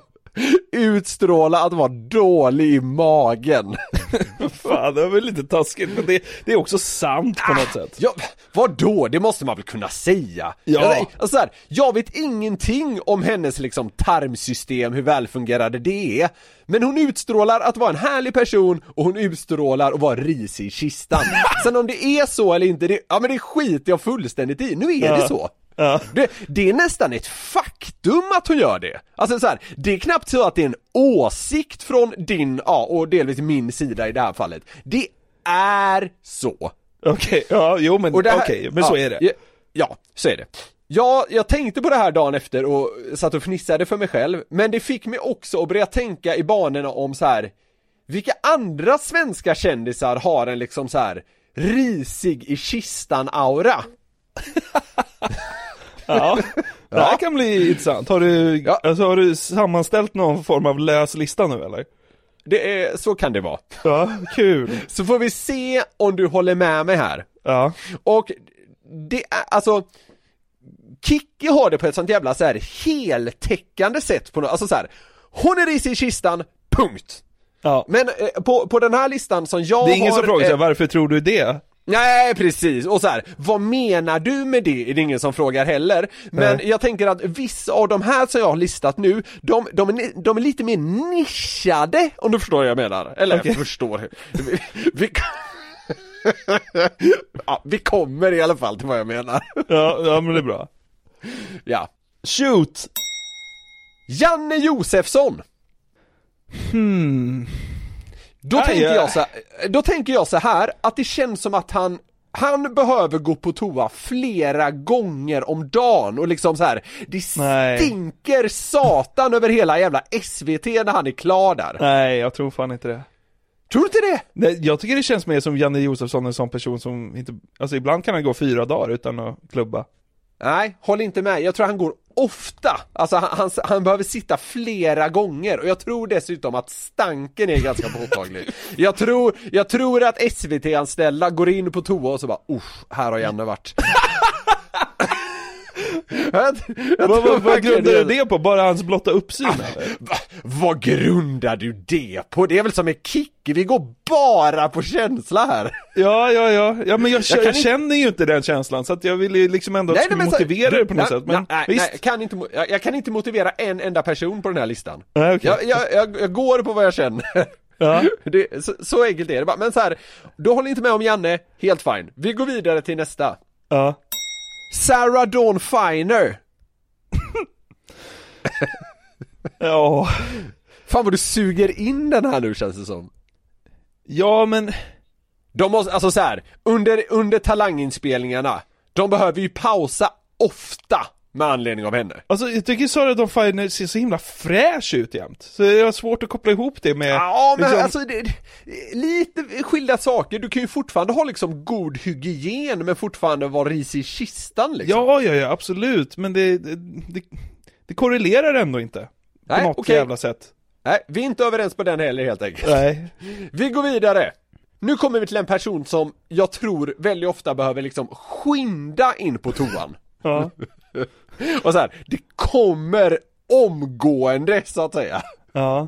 utstråla att vara dålig i magen Fan, det var väl lite taskigt, men det, det är också sant på något sätt. Ja, vadå? Det måste man väl kunna säga? Ja. Alltså här, jag vet ingenting om hennes liksom tarmsystem, hur välfungerande det är Men hon utstrålar att vara en härlig person och hon utstrålar att vara risig i kistan Sen om det är så eller inte, det, ja men det skiter jag fullständigt i, nu är det Ja. så Ja. det, det är nästan ett faktum att hon gör det. Alltså så här, det är knappt så att det är en åsikt från din, ja, och delvis min sida i det här fallet. Det är så. Okej, ja, jo men okej, men så är det. Ja, ja, så är det. Ja, jag tänkte på det här dagen efter och satt och fnissade för mig själv, men det fick mig också att börja tänka i banorna om så här. vilka andra svenska kändisar har en liksom så här risig i kistan-aura? Ja, det här Ja. kan bli intressant. Har du, Ja. alltså, har du sammanställt någon form av lös lista nu eller? Det är, så kan det vara. Ja, kul. Så får vi se om du håller med mig här. Ja, Och det är, alltså Kikki har det på ett sånt jävla så här heltäckande sätt på något, alltså så här. Hon är risig i kistan, punkt! ja. Men eh, på, på den här listan som jag Det är ingen har, som frågar eh, varför tror du det? Nej precis, och så här, vad menar du med det? Är det ingen som frågar heller. Men Nej. jag tänker att vissa av de här som jag har listat nu, de, de, är, de är lite mer nischade, om du förstår vad jag menar. Eller Okej. förstår. Vi, vi, ja, vi kommer i alla fall till vad jag menar. Ja, ja men det är bra. Ja. Shoot! Janne Josefsson! Hmm. Då, Aj, tänker ja. jag så här, då tänker jag så här att det känns som att han han behöver gå på toa flera gånger om dagen och liksom så här, det Nej. stinker satan över hela jävla SVT när han är klar där. Nej, jag tror fan inte det. Tror du inte det? Nej, jag tycker det känns mer som Janne Josefsson, en sån person som inte, alltså ibland kan han gå fyra dagar utan att klubba. Nej, håll inte med. Jag tror han går ofta. Alltså han, han, han behöver sitta flera gånger och jag tror dessutom att stanken är ganska påtaglig. Jag tror, jag tror att SVT-anställda går in på toa och så bara usch, här har Janne varit. jag, jag Vad, vad, vad grundar du det på? Bara hans blotta uppsyn Ah. vad grundar du det på? Det är väl som med Kicki, vi går bara på känsla här. Ja, ja, ja, ja men jag, Jag jag inte- känner ju inte den känslan så att jag vill ju liksom ändå att du skulle så- motivera du- det på något nej, sätt, men nej, visst. nej, kan inte, jag, kan inte motivera en enda person på den här listan. Nej, jag, jag går på vad jag känner. Ja. Det, så, så enkelt är det bara, men så här, du håller inte med om Janne, helt fine. Vi går vidare till nästa. Ja. Sarah Dawn Finer. Ja. Fan vad du suger in den här nu känns det som. Ja, men De måste, alltså så här, under, under talanginspelningarna, de behöver ju pausa ofta med anledning av henne. Alltså jag tycker Sara Dawn Finer ser så himla fräsch ut jämt. Så jag har svårt att koppla ihop det med... Ja men liksom- alltså, det, lite skilda saker, du kan ju fortfarande ha liksom god hygien men fortfarande vara risig i kistan liksom. Ja, ja, ja, absolut. Men det, det, det, det korrelerar ändå inte. På Nej, något okej. jävla sätt. Nej, vi är inte överens på den heller helt enkelt. Nej. Vi går vidare. Nu kommer vi till en person som jag tror väldigt ofta behöver liksom skynda in på toan. Ja. Och så här, det kommer omgående så att säga. Ja.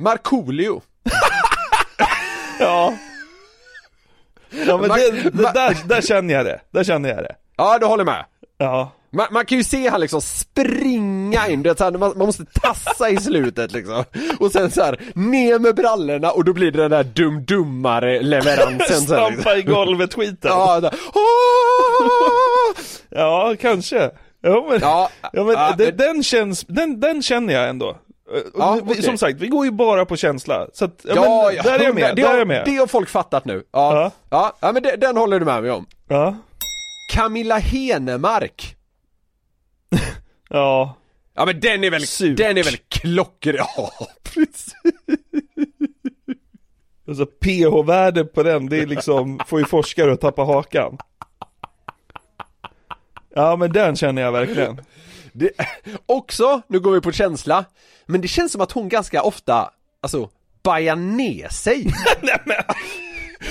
Markoolio. Ja. Ja men Man- det, det, där, där känner jag det. Där känner jag det. Ja, du håller med. Ja. Man, man kan ju se han liksom springa in, du vet, så här, man, man måste tassa i slutet liksom Och sen så här, ner med brallorna och då blir det den där dum-dummare leveransen sen liksom. Stampa i golvet skiten. Ja, där. Ja, kanske. Ja men, ja, Ja, men ja, det, den känns, den, den känner jag ändå. Och Ja, vi- okej. Som sagt, vi går ju bara på känsla. Så att, ja, Ja, men, där är jag med, det där har, är med. Det har folk fattat nu. Ja, Ja. ja. men det, den håller du med mig om. Ja. Camilla Henemark. Ja. Ja men den är väl, Surt. den är väl klockren, ja precis. Alltså pH-värdet på den, det är liksom, får ju forskare att tappa hakan. Ja men den känner jag verkligen. Det, också, nu går vi på känsla, men det känns som att hon ganska ofta, alltså, bajar ner sig. Ja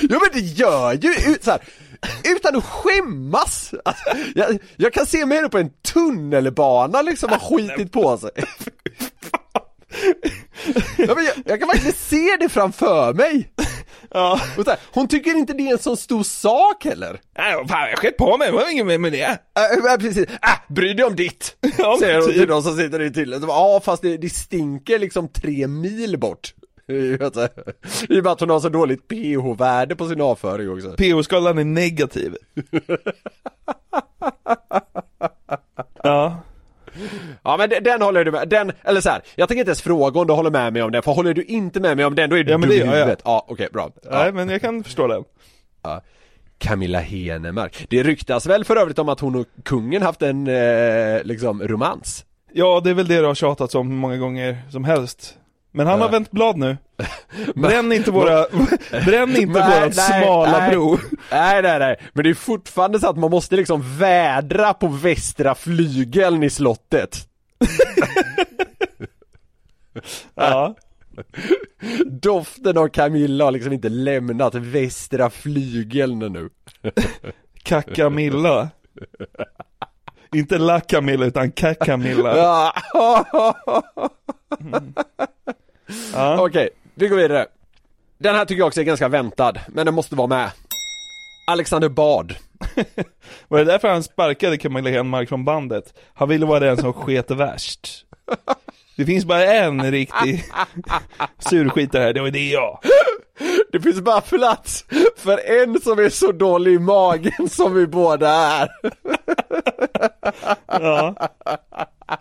men det gör ju, så här, utan att skämmas. Alltså, jag, jag kan se mig på en tunnelbana liksom ha skitit på sig. Ja, men jag, jag kan verkligen se det framför mig. Ja. Här, hon tycker inte det är en så stor sak heller. Nej, vad fan, jag skett på mig, det var inget med det. Äh, äh, precis, äh, bry dig om ditt! Ja, säger hon typ. till de som sitter i bara, Ja fast det, det stinker liksom tre mil bort. I och med att hon har så dåligt pH-värde på sin avföring också. PO-skalan är negativ. ja. Ja men den, den håller du med, den, eller så här, jag tänker inte ens fråga om du håller med mig om den, för håller du inte med mig om den då är du Ja, men dum det i gör jag. huvudet. Ja okej bra. Ja. Nej, men jag kan förstå den. Camilla Henemark. Det ryktas väl för övrigt om att hon och kungen haft en, eh, liksom, romans? Ja, det är väl det du har tjatat om hur många gånger som helst. Men han har vänt blad nu. Bränn inte våra, bränn inte Nej, vårat nej, smala nej. bro. Nej nej nej, men det är fortfarande så att man måste liksom vädra på västra flygeln i slottet. Ja. Doften av Camilla har liksom inte lämnat västra flygeln nu. Kakamilla. Inte La Camilla utan Kakamilla. Ja. Okej, vi går vidare. Den här tycker jag också är ganska väntad, men den måste vara med. Alexander Bard. Var det därför han sparkade Camilla Henmark från bandet? Han ville vara den som sket värst. Det finns bara en riktig surskitare här, det var det jag. Det finns bara plats för en som är så dålig i magen som vi båda är. Ja,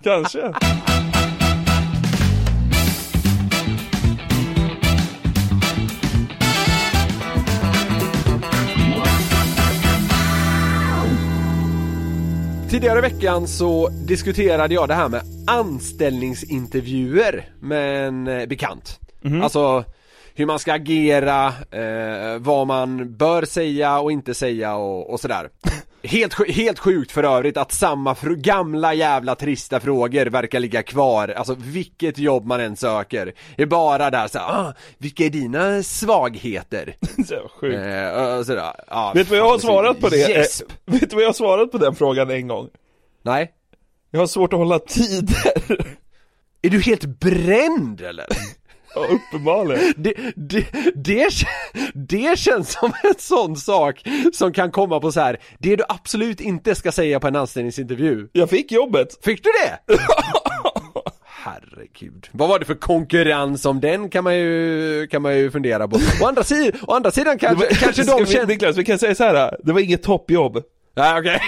kanske. Tidigare i veckan så diskuterade jag det här med anställningsintervjuer med en eh, bekant. Alltså hur man ska agera, eh, vad man bör säga och inte säga och, och sådär. Helt, helt sjukt för övrigt att samma fr- gamla jävla trista frågor verkar ligga kvar, alltså vilket jobb man än söker. är bara där så här, ah, vilka är dina svagheter? Så sjukt. Eh, och sådär. Ja, Vet du vad jag har fan, svarat på det? Gäsp! Eh, Vet du vad jag har svarat på den frågan en gång? Nej? Jag har svårt att hålla tider. Är du helt bränd eller? Ja, uppenbarligen. Det, det, det, det känns som en sån sak som kan komma på så här. det du absolut inte ska säga på en anställningsintervju. Jag fick jobbet. Fick du det? Herregud. Vad var det för konkurrens om den kan man ju, kan man ju fundera på. Å andra sidan, å andra sidan kanske, kanske de känner... Niklas, vi kan säga så här. det var inget toppjobb. Nej okej.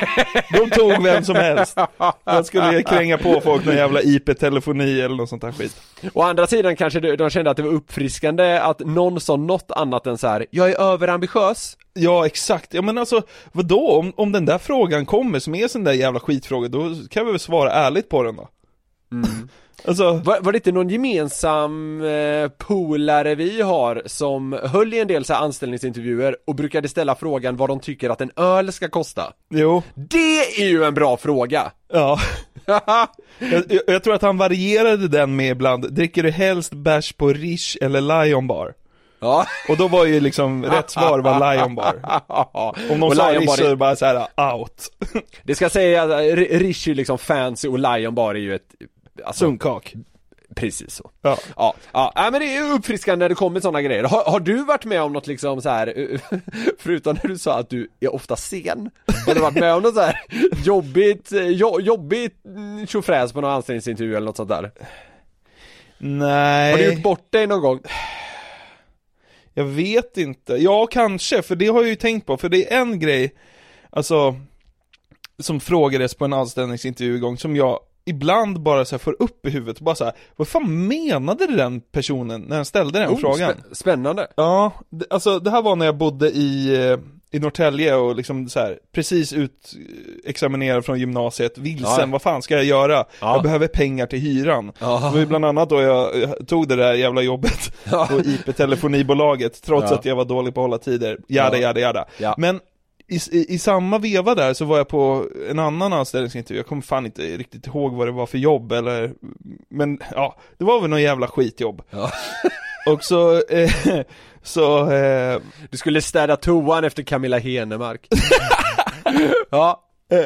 De tog vem som helst. Man skulle kränga på folk någon jävla IP-telefoni eller något sånt där skit. Å andra sidan kanske de, de kände att det var uppfriskande att någon sa något annat än så här. jag är överambitiös. Ja, exakt. Ja men alltså, vadå? Om, om den där frågan kommer som är sån där jävla skitfråga, då kan vi väl svara ärligt på den då? Alltså, Var, var det inte någon gemensam eh, polare vi har som höll i en del så anställningsintervjuer och brukade ställa frågan vad de tycker att en öl ska kosta? jo, Det är ju en bra fråga! ja. Jag, jag, jag tror att han varierade den med ibland, dricker du helst bärs på Rish eller Lion Bar? ja. Och då var ju liksom rätt svar var Lion Bar. Om de Och sa Rish så är- det bara såhär out. Det ska säga att eh, Rish är liksom fancy och Lion Bar är ju ett alltså, Sunkak. Precis så. Ja. Ja, ja, ja men det är uppfriskande när det kommer sådana grejer. Har, har du varit med om något liksom så här, förutom när du sa att du är ofta sen? Har du varit med om något så här jobbigt, eh, jo, jobbigt mm, tjofräs på någon anställningsintervju eller något sånt där? Nej. Har du gjort bort dig någon gång? Jag vet inte. Ja, kanske, för det har jag ju tänkt på, för det är en grej, alltså, som frågades på en anställningsintervju gång som jag ibland bara så här får upp i huvudet, bara så här, vad fan menade den personen när han ställde den Oh, frågan? spä- spännande. Ja, det, alltså det här var när jag bodde i, eh, i Norrtälje och liksom så här, precis ut eh, från gymnasiet, vilsen, Ja. vad fan ska jag göra? Ja. Jag behöver pengar till hyran. Ja. Det var bland annat då jag, jag tog det där jävla jobbet Ja. på IP-telefonibolaget, trots Ja. att jag var dålig på att hålla tider, jada Ja. jada jada. Ja. Men i, i, i samma veva där så var jag på en annan anställningsintervju, jag kommer fan inte riktigt ihåg vad det var för jobb eller Men ja, det var väl någon jävla skitjobb Ja. Och så, eh, så, eh, Du skulle städa toan efter Camilla Henemark. ja. Eh,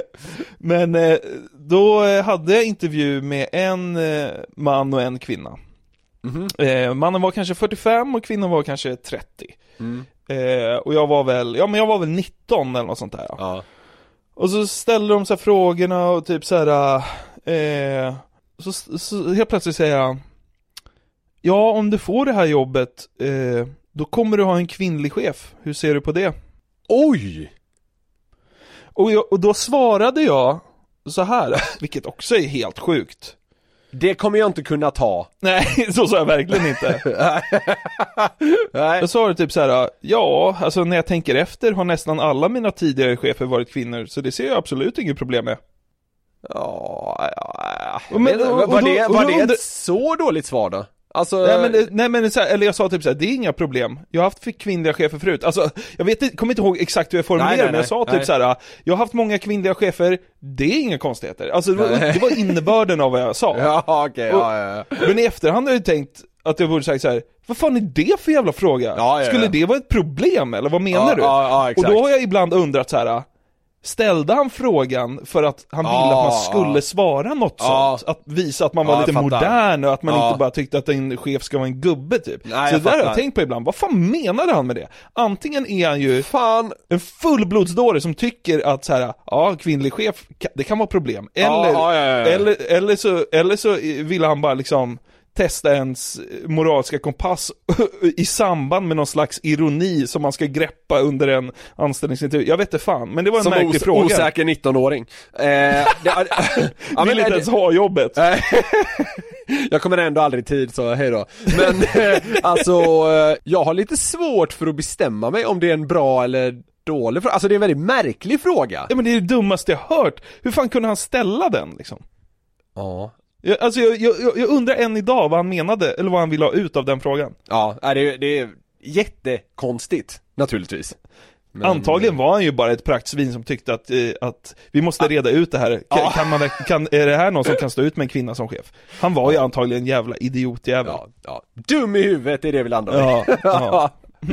Men eh, då hade jag intervju med en eh, man och en kvinna. Eh, mannen var kanske 45 och kvinnan var kanske 30. Eh, och jag var väl, ja men jag var väl 19 eller något sånt där. Ja. Och så ställde de så här frågorna och typ så här. Eh, så, så helt plötsligt säger han Ja, om du får det här jobbet, eh, då kommer du ha en kvinnlig chef. Hur ser du på det? Oj! Och, jag, och då svarade jag så här, vilket också är helt sjukt. Det kommer jag inte kunna ta. Nej, så sa jag verkligen inte. Nej. Jag sa det typ så här, ja, alltså när jag tänker efter har nästan alla mina tidigare chefer varit kvinnor, så det ser jag absolut inget problem med. Ja, ja, Och men- och- och var då- det, och var det ett så dåligt svar då? Alltså, Nej men, nej, men så här, eller jag sa typ så här, det är inga problem. Jag har haft kvinnliga chefer förut. Alltså, jag vet inte, kommer inte ihåg exakt hur jag formulerade Nej, nej, men jag sa typ nej. så här, jag har haft många kvinnliga chefer, det är inga konstigheter. Alltså det var, det var innebörden av vad jag sa. ja okej, ja, ja, ja. Men i efterhand har jag ju tänkt att jag borde sagt så här. vad fan är det för jävla fråga? Ja, Skulle det vara ett problem eller vad menar du? och då har jag ibland undrat så här. Ställde han frågan för att han ville Ja, att man skulle svara något Ja. sånt? Att visa att man var jag lite modern och att man inte bara tyckte att en chef ska vara en gubbe typ. Nej, så det där har jag tänkt på ibland, vad fan menade han med det? Antingen är han ju Fan, en fullblodsdåre som tycker att så här, ja kvinnlig chef, det kan vara problem. Eller, ja, ja, ja. eller, eller, så, eller så vill han bara liksom testa ens moraliska kompass i samband med någon slags ironi som man ska greppa under en anställningsintervju. Jag vet inte fan, men det var en som märklig os- fråga. osäker 19-åring. Eh, det, ja, vill inte ens ha jobbet. Nej. jag kommer ändå aldrig tid så hej då. Men eh, alltså, eh, jag har lite svårt för att bestämma mig om det är en bra eller dålig fråga. Alltså det är en väldigt märklig fråga. Ja men det är det dummaste jag hört. Hur fan kunde han ställa den liksom? Ja. Jag, alltså jag, jag, jag undrar än idag vad han menade, eller vad han ville ha ut av den frågan. Ja, det, är- det är jättekonstigt, naturligtvis. Men- Antagligen var han ju bara ett praktsvin som tyckte att, eh, att vi måste reda ut det här. Kan, Ja. kan man, kan, är det här någon som kan stå ut med en kvinna som chef? Han var ju antagligen en jävla idiotjävel. Ja, ja. Dum i huvudet är det vi landar Ja, ja.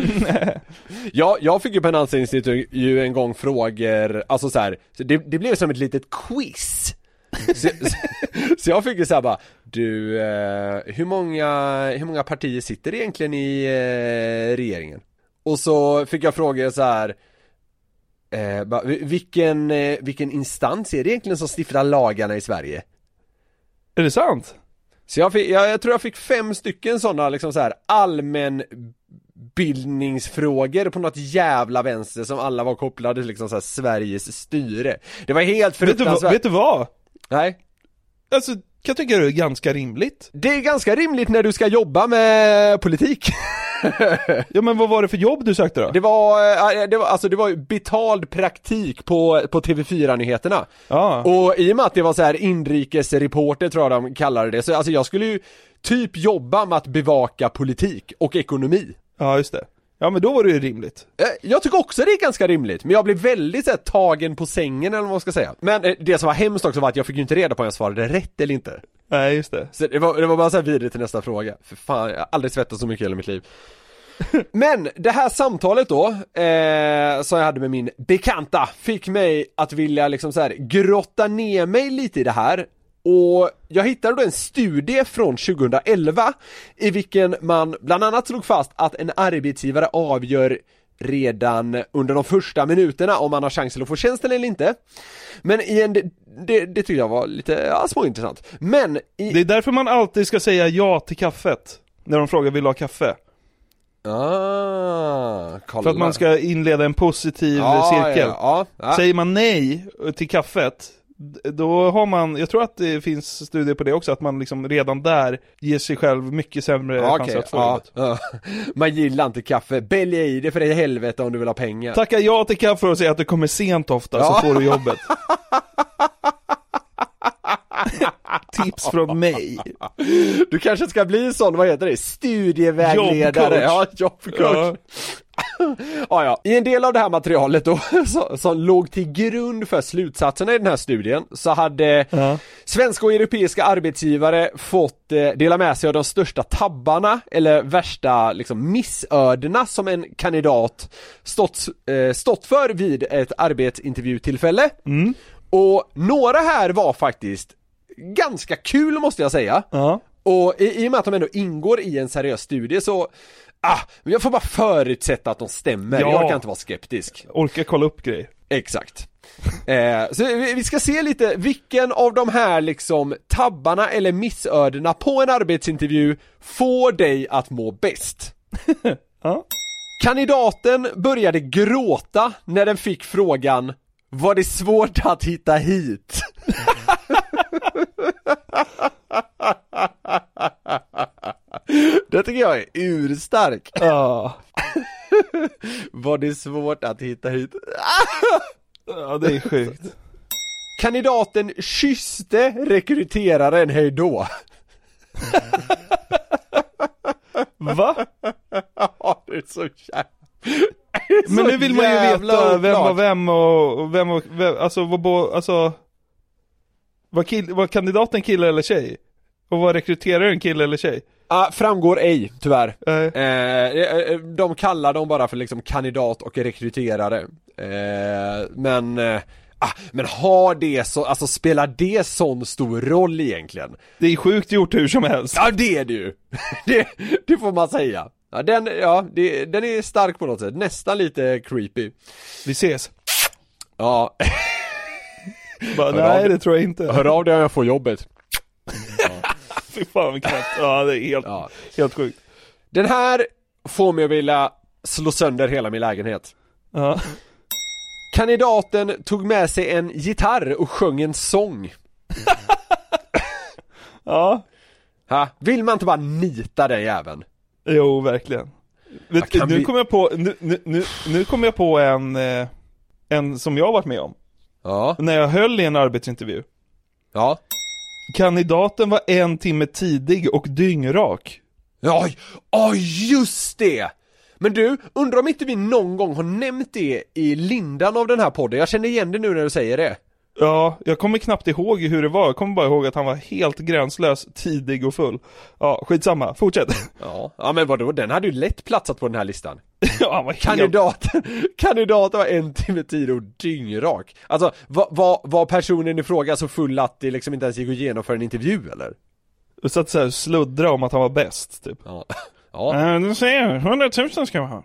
ja, jag fick ju på en anställningsintervju en gång frågor, alltså så här, så det, det blev som ett litet quiz. Så, så, så jag fick ju såhär bara, du, eh, hur många, hur många partier sitter egentligen i eh, regeringen? Och så fick jag frågor så här. Eh, bara, "Vi- vilken, eh, vilken instans är det egentligen som stiftar lagarna i Sverige? Är det sant? Så jag, fick, jag, jag tror jag fick fem stycken sådana liksom så här allmän bildningsfrågor på något jävla vänster som alla var kopplade till liksom så här Sveriges styre. Det var helt Vet du, fruktansvärt. vet du vad? Nej. Alltså, kan jag tycka det är ganska rimligt. Det är ganska rimligt när du ska jobba med politik. Ja men vad var det för jobb du sökte då? Det var, eh, det var, alltså det var betald praktik på, på TV4-nyheterna. Ja. Och i och med att det var så här inrikesreporter tror jag de kallade det, så alltså jag skulle ju typ jobba med att bevaka politik och ekonomi. Ja, just det. Ja men då var det ju rimligt. Eh, Jag tycker också det är ganska rimligt, men jag blev väldigt så här, tagen på sängen eller vad man ska säga. Men eh, det som var hemskt också var att jag fick ju inte reda på om jag svarade rätt eller inte. Nej, just det. Så det var, det var bara så här vidare till nästa fråga. För fan, jag har aldrig svettats så mycket i hela mitt liv. Men det här samtalet då, eh, som jag hade med min bekanta, fick mig att vilja liksom så här grotta ner mig lite i det här. Och jag hittade då en studie från 2011 i vilken man bland annat slog fast att en arbetsgivare avgör redan under de första minuterna om man har chansen att få tjänsten eller inte. Men i en, det, det, det tyckte jag var lite, ja, småintressant. Men i, Det är därför man alltid ska säga ja till kaffet. När de frågar vill du ha kaffe? Ah, kolla. För att man ska inleda en positiv ja, cirkel. Ja, ja, ja. Säger man nej till kaffet, då har man, jag tror att det finns studier på det också, att man liksom redan där ger sig själv mycket sämre Ja, chanser att få ja, ja. Man gillar inte kaffe, bälja i det för i helvete om du vill ha pengar. Tacka ja till kaffe och säga att du kommer sent ofta Ja. så får du jobbet. Tips från mig. Du kanske ska bli sån, vad heter det, studievägledare? Jobbcoach. Ja, jobbcoach. Ja, ja. I en del av det här materialet då, som låg till grund för slutsatserna i den här studien, så hade Ja. svenska och europeiska arbetsgivare fått eh, dela med sig av de största tabbarna, eller värsta liksom missödena som en kandidat stått, eh, stått för vid ett arbetsintervjutillfälle. Och några här var faktiskt ganska kul måste jag säga. Ja. Och i, i och med att de ändå ingår i en seriös studie så Ah, men jag får bara förutsätta att de stämmer, Ja. jag orkar inte vara skeptisk Orkar kolla upp grejer. Exakt eh, Så vi, vi ska se lite, vilken av de här liksom tabbarna eller missödena på en arbetsintervju får dig att må bäst? Ja. Kandidaten började gråta när den fick frågan Var det svårt att hitta hit? Det tycker jag är urstark Ja. Var det svårt att hitta hit? ja, det är sjukt. Kandidaten kysste rekryteraren hejdå Va? Ja, det är så jävla Men nu vill man ju veta vem var vem och och vem var, vem, alltså vad bo, alltså var, kill, var kandidaten kille eller tjej? Och var rekryteraren kille eller tjej? Ah, framgår ej, tyvärr. Nej. Eh, eh, de kallar dem bara för liksom kandidat och rekryterare. Eh, men, eh, ah, men har det så, alltså spelar det sån stor roll egentligen? Det är sjukt gjort hur som helst. Ja det är det ju! det, det får man säga. Ja, den, ja, det, den är stark på något sätt, nästan lite creepy. Vi ses. Ja, Bara, av nej det tror jag inte. hör av dig om jag får jobbet. Fy fan vad knäppt. Ja det är helt, Ja. helt sjukt. Den här får mig att vilja slå sönder hela min lägenhet. Ja. Kandidaten tog med sig en gitarr och sjöng en sång. Ja. Ha? Vill man inte bara nita den jäveln? Jo, verkligen. Vet, nu vi- kommer jag på, nu, nu, nu, nu kom jag på en, eh, en som jag har varit med om. Ja, När jag höll i en arbetsintervju. ja. Kandidaten var en timme tidig och dyngrak. Oj, oj just det! Men du, undrar om inte vi någon gång har nämnt det i lindan av den här podden? Jag känner igen det nu när du säger det. Ja, jag kommer knappt ihåg hur det var, jag kommer bara ihåg att han var helt gränslös, tidig och full. Ja, skitsamma, fortsätt. Ja, ja men vadå, den hade ju lätt platsat på den här listan. ja, han var helt... Kandidaten, kandidaten var en timme tid och dyngrak. Alltså, var, var, var personen i fråga så full att det liksom inte ens gick att genomföra en intervju eller? Och satt såhär sluddra om att han var bäst, typ. Ja, ja Ja, du ser, 100 000 ska vi ha.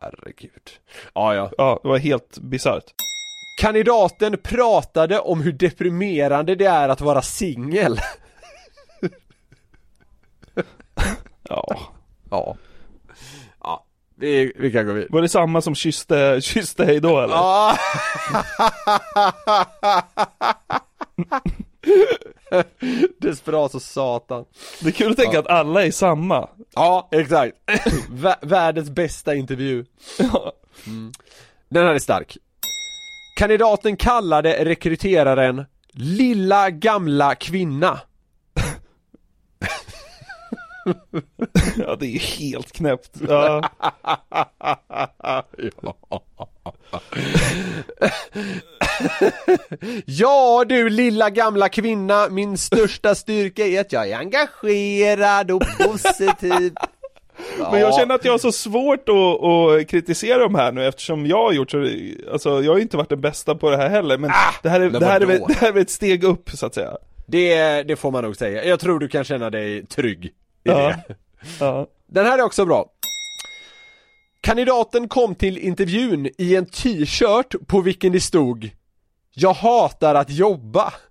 herregud. Ja, ja. Ja, det var helt bisarrt. Kandidaten pratade om hur deprimerande det är att vara singel. Ja. Ja. Ja, vi, vi kan gå vidare. Var det samma som kysste, kysste hej då eller? Ja. Desperat och satan. Det är kul att tänka att alla är samma. Ja, exakt. Vä- världens bästa intervju. Mm. Den här är stark. Kandidaten kallade rekryteraren Lilla gamla kvinna. Ja, det är ju helt knäppt. Ja. Ja du lilla gamla kvinna, min största styrka är att jag är engagerad och positiv. Men jag känner att jag har så svårt att, att kritisera de här nu eftersom jag har gjort så, alltså jag har inte varit den bästa på det här heller men det, här är, Ah, men det, här är det här är ett steg upp så att säga. Det, det får man nog säga. Jag tror du kan känna dig trygg i Ja. det. Ja. Den här är också bra. Kandidaten kom till intervjun i en t-shirt på vilken det stod Jag hatar att jobba.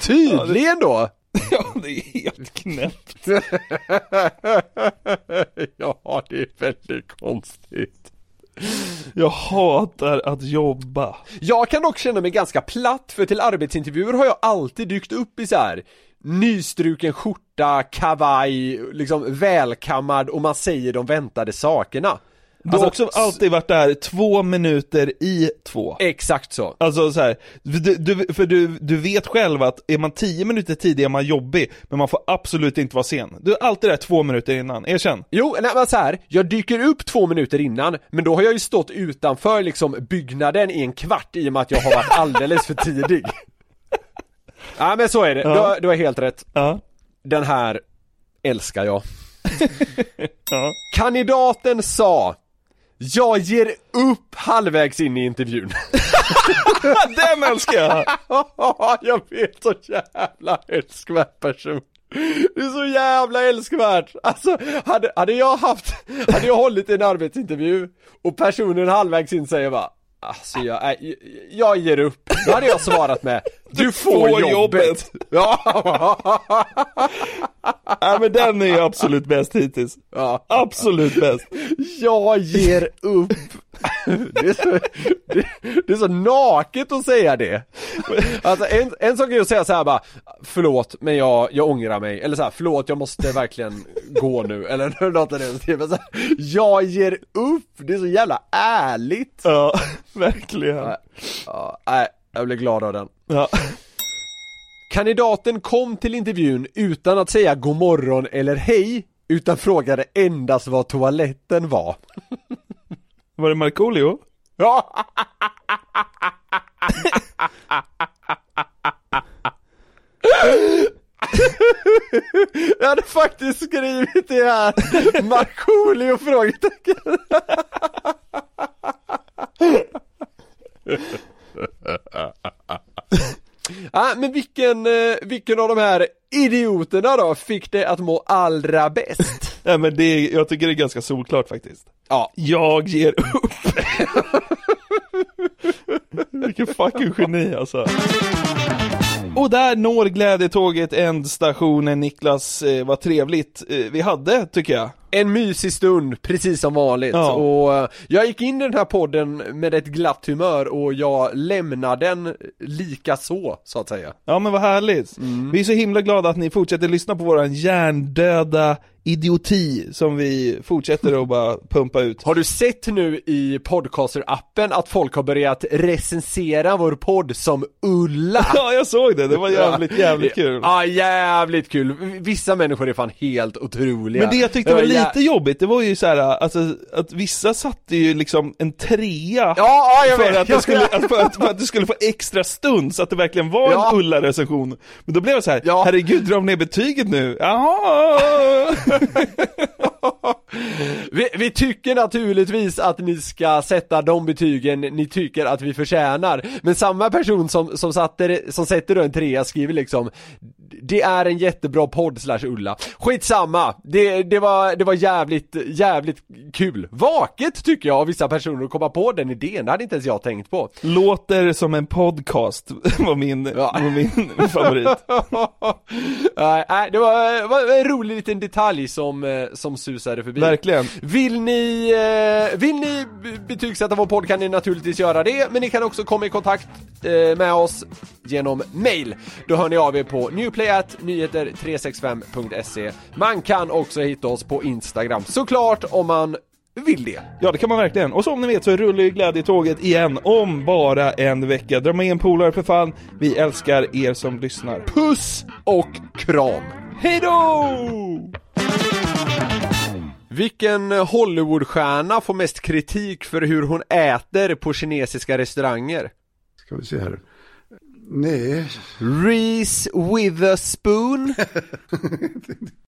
Tydligen då! ja, det är helt knäppt. ja, det är väldigt konstigt. Jag hatar att jobba. Jag kan dock känna mig ganska platt för till arbetsintervjuer har jag alltid dykt upp i så här nystruken skjorta, kavaj, liksom välkammad och man säger de väntade sakerna. Du har Alltså, också alltid varit där två minuter i två. Exakt så. Alltså så här, du, du, för du, du vet själv att är man tio minuter tidig är man jobbig, men man får absolut inte vara sen. Du är alltid där två minuter innan, erkänn. Jo, nej men så här, jag dyker upp två minuter innan, men då har jag ju stått utanför liksom byggnaden i en kvart i och med att jag har varit alldeles för tidig. Ja men så är det, du, har, du har helt rätt. Ja. Den här älskar jag. Ja. Kandidaten sa jag ger upp halvvägs in i intervjun. Den älskar jag! jag vet, så jävla älskvärd person. Det är så jävla älskvärt! Alltså, hade, hade jag haft, hade jag hållit en arbetsintervju och personen halvvägs in säger bara Alltså jag, nej, jag ger upp, då hade jag svarat med Du får, får jobbet. jobbet. Ja. Ja men den är ju absolut bäst hittills. ja, Absolut bäst. jag ger upp det är, så, det, det är så naket att säga det. Alltså en, en sak är att säga så här bara Förlåt men jag, jag ångrar mig, eller så här, förlåt jag måste verkligen gå nu, eller något av den stilen. Jag ger upp, det är så jävla ärligt. Ja, verkligen. Ja, nej, jag blir glad av den. Ja. Kandidaten kom till intervjun utan att säga god morgon eller hej Utan frågade endast vad toaletten var Var det Markoolio? Ja! Jag hade faktiskt skrivit det här, Markoolio frågetecken Ja, men vilken, eh, vilken av de här idioterna då fick det att må allra bäst? Nej men det är, jag tycker det är ganska solklart faktiskt. Ja, Jag ger upp. Vilken fucking geni alltså. Och där når glädjetåget ändstationen Niklas, eh, vad trevligt eh, vi hade tycker jag. En mysig stund, precis som vanligt. Ja. Och eh, jag gick in i den här podden med ett glatt humör och jag lämnar den lika så, så att säga. Ja men vad härligt. Vi är så himla glada att ni fortsätter lyssna på våran hjärndöda idioti som vi fortsätter att bara pumpa ut. Har du sett nu i podcaster-appen att folk har börjat recensera vår podd som Ulla? Ja jag såg det, det var jävligt jävligt kul. Ja, jävligt kul. Vissa människor är fan helt otroliga. Men det jag tyckte var lite jobbigt, det var ju så här, alltså att vissa satte ju liksom en trea Ja, ja för, att det skulle, för, att, för att det skulle få extra stund, så att det verkligen var Ja. en Ulla-recension. Men då blev jag så här, Ja. herregud dra ner betyget nu, jaha! Vi, vi tycker naturligtvis att ni ska sätta de betygen ni tycker att vi förtjänar. Men samma person som, som, satte, som sätter då en trea skriver liksom det är en jättebra podd slash Ulla Skitsamma, det, det, var, det var jävligt, jävligt kul Vaket tycker jag av vissa personer att komma på den idén, det hade inte ens jag tänkt på Låter som en podcast, var min, Ja. var min favorit. Nej, det var, var en rolig liten detalj som, eh, som susade förbi Verkligen. Vill ni, eh, vill ni betygsätta vår podd kan ni naturligtvis göra det, men ni kan också komma i kontakt eh, med oss genom mail. Då hör ni av er på newplayatnyheter365.se. Man kan också hitta oss på Instagram, såklart om man vill det. Ja det kan man verkligen, och som ni vet så rullar ju glädjetåget igen om bara en vecka. Dra med en polare för fan, vi älskar er som lyssnar. Puss och kram! Hejdå! Vilken Hollywoodstjärna får mest kritik för hur hon äter på kinesiska restauranger? Ska vi se här. Nej, Reese Witherspoon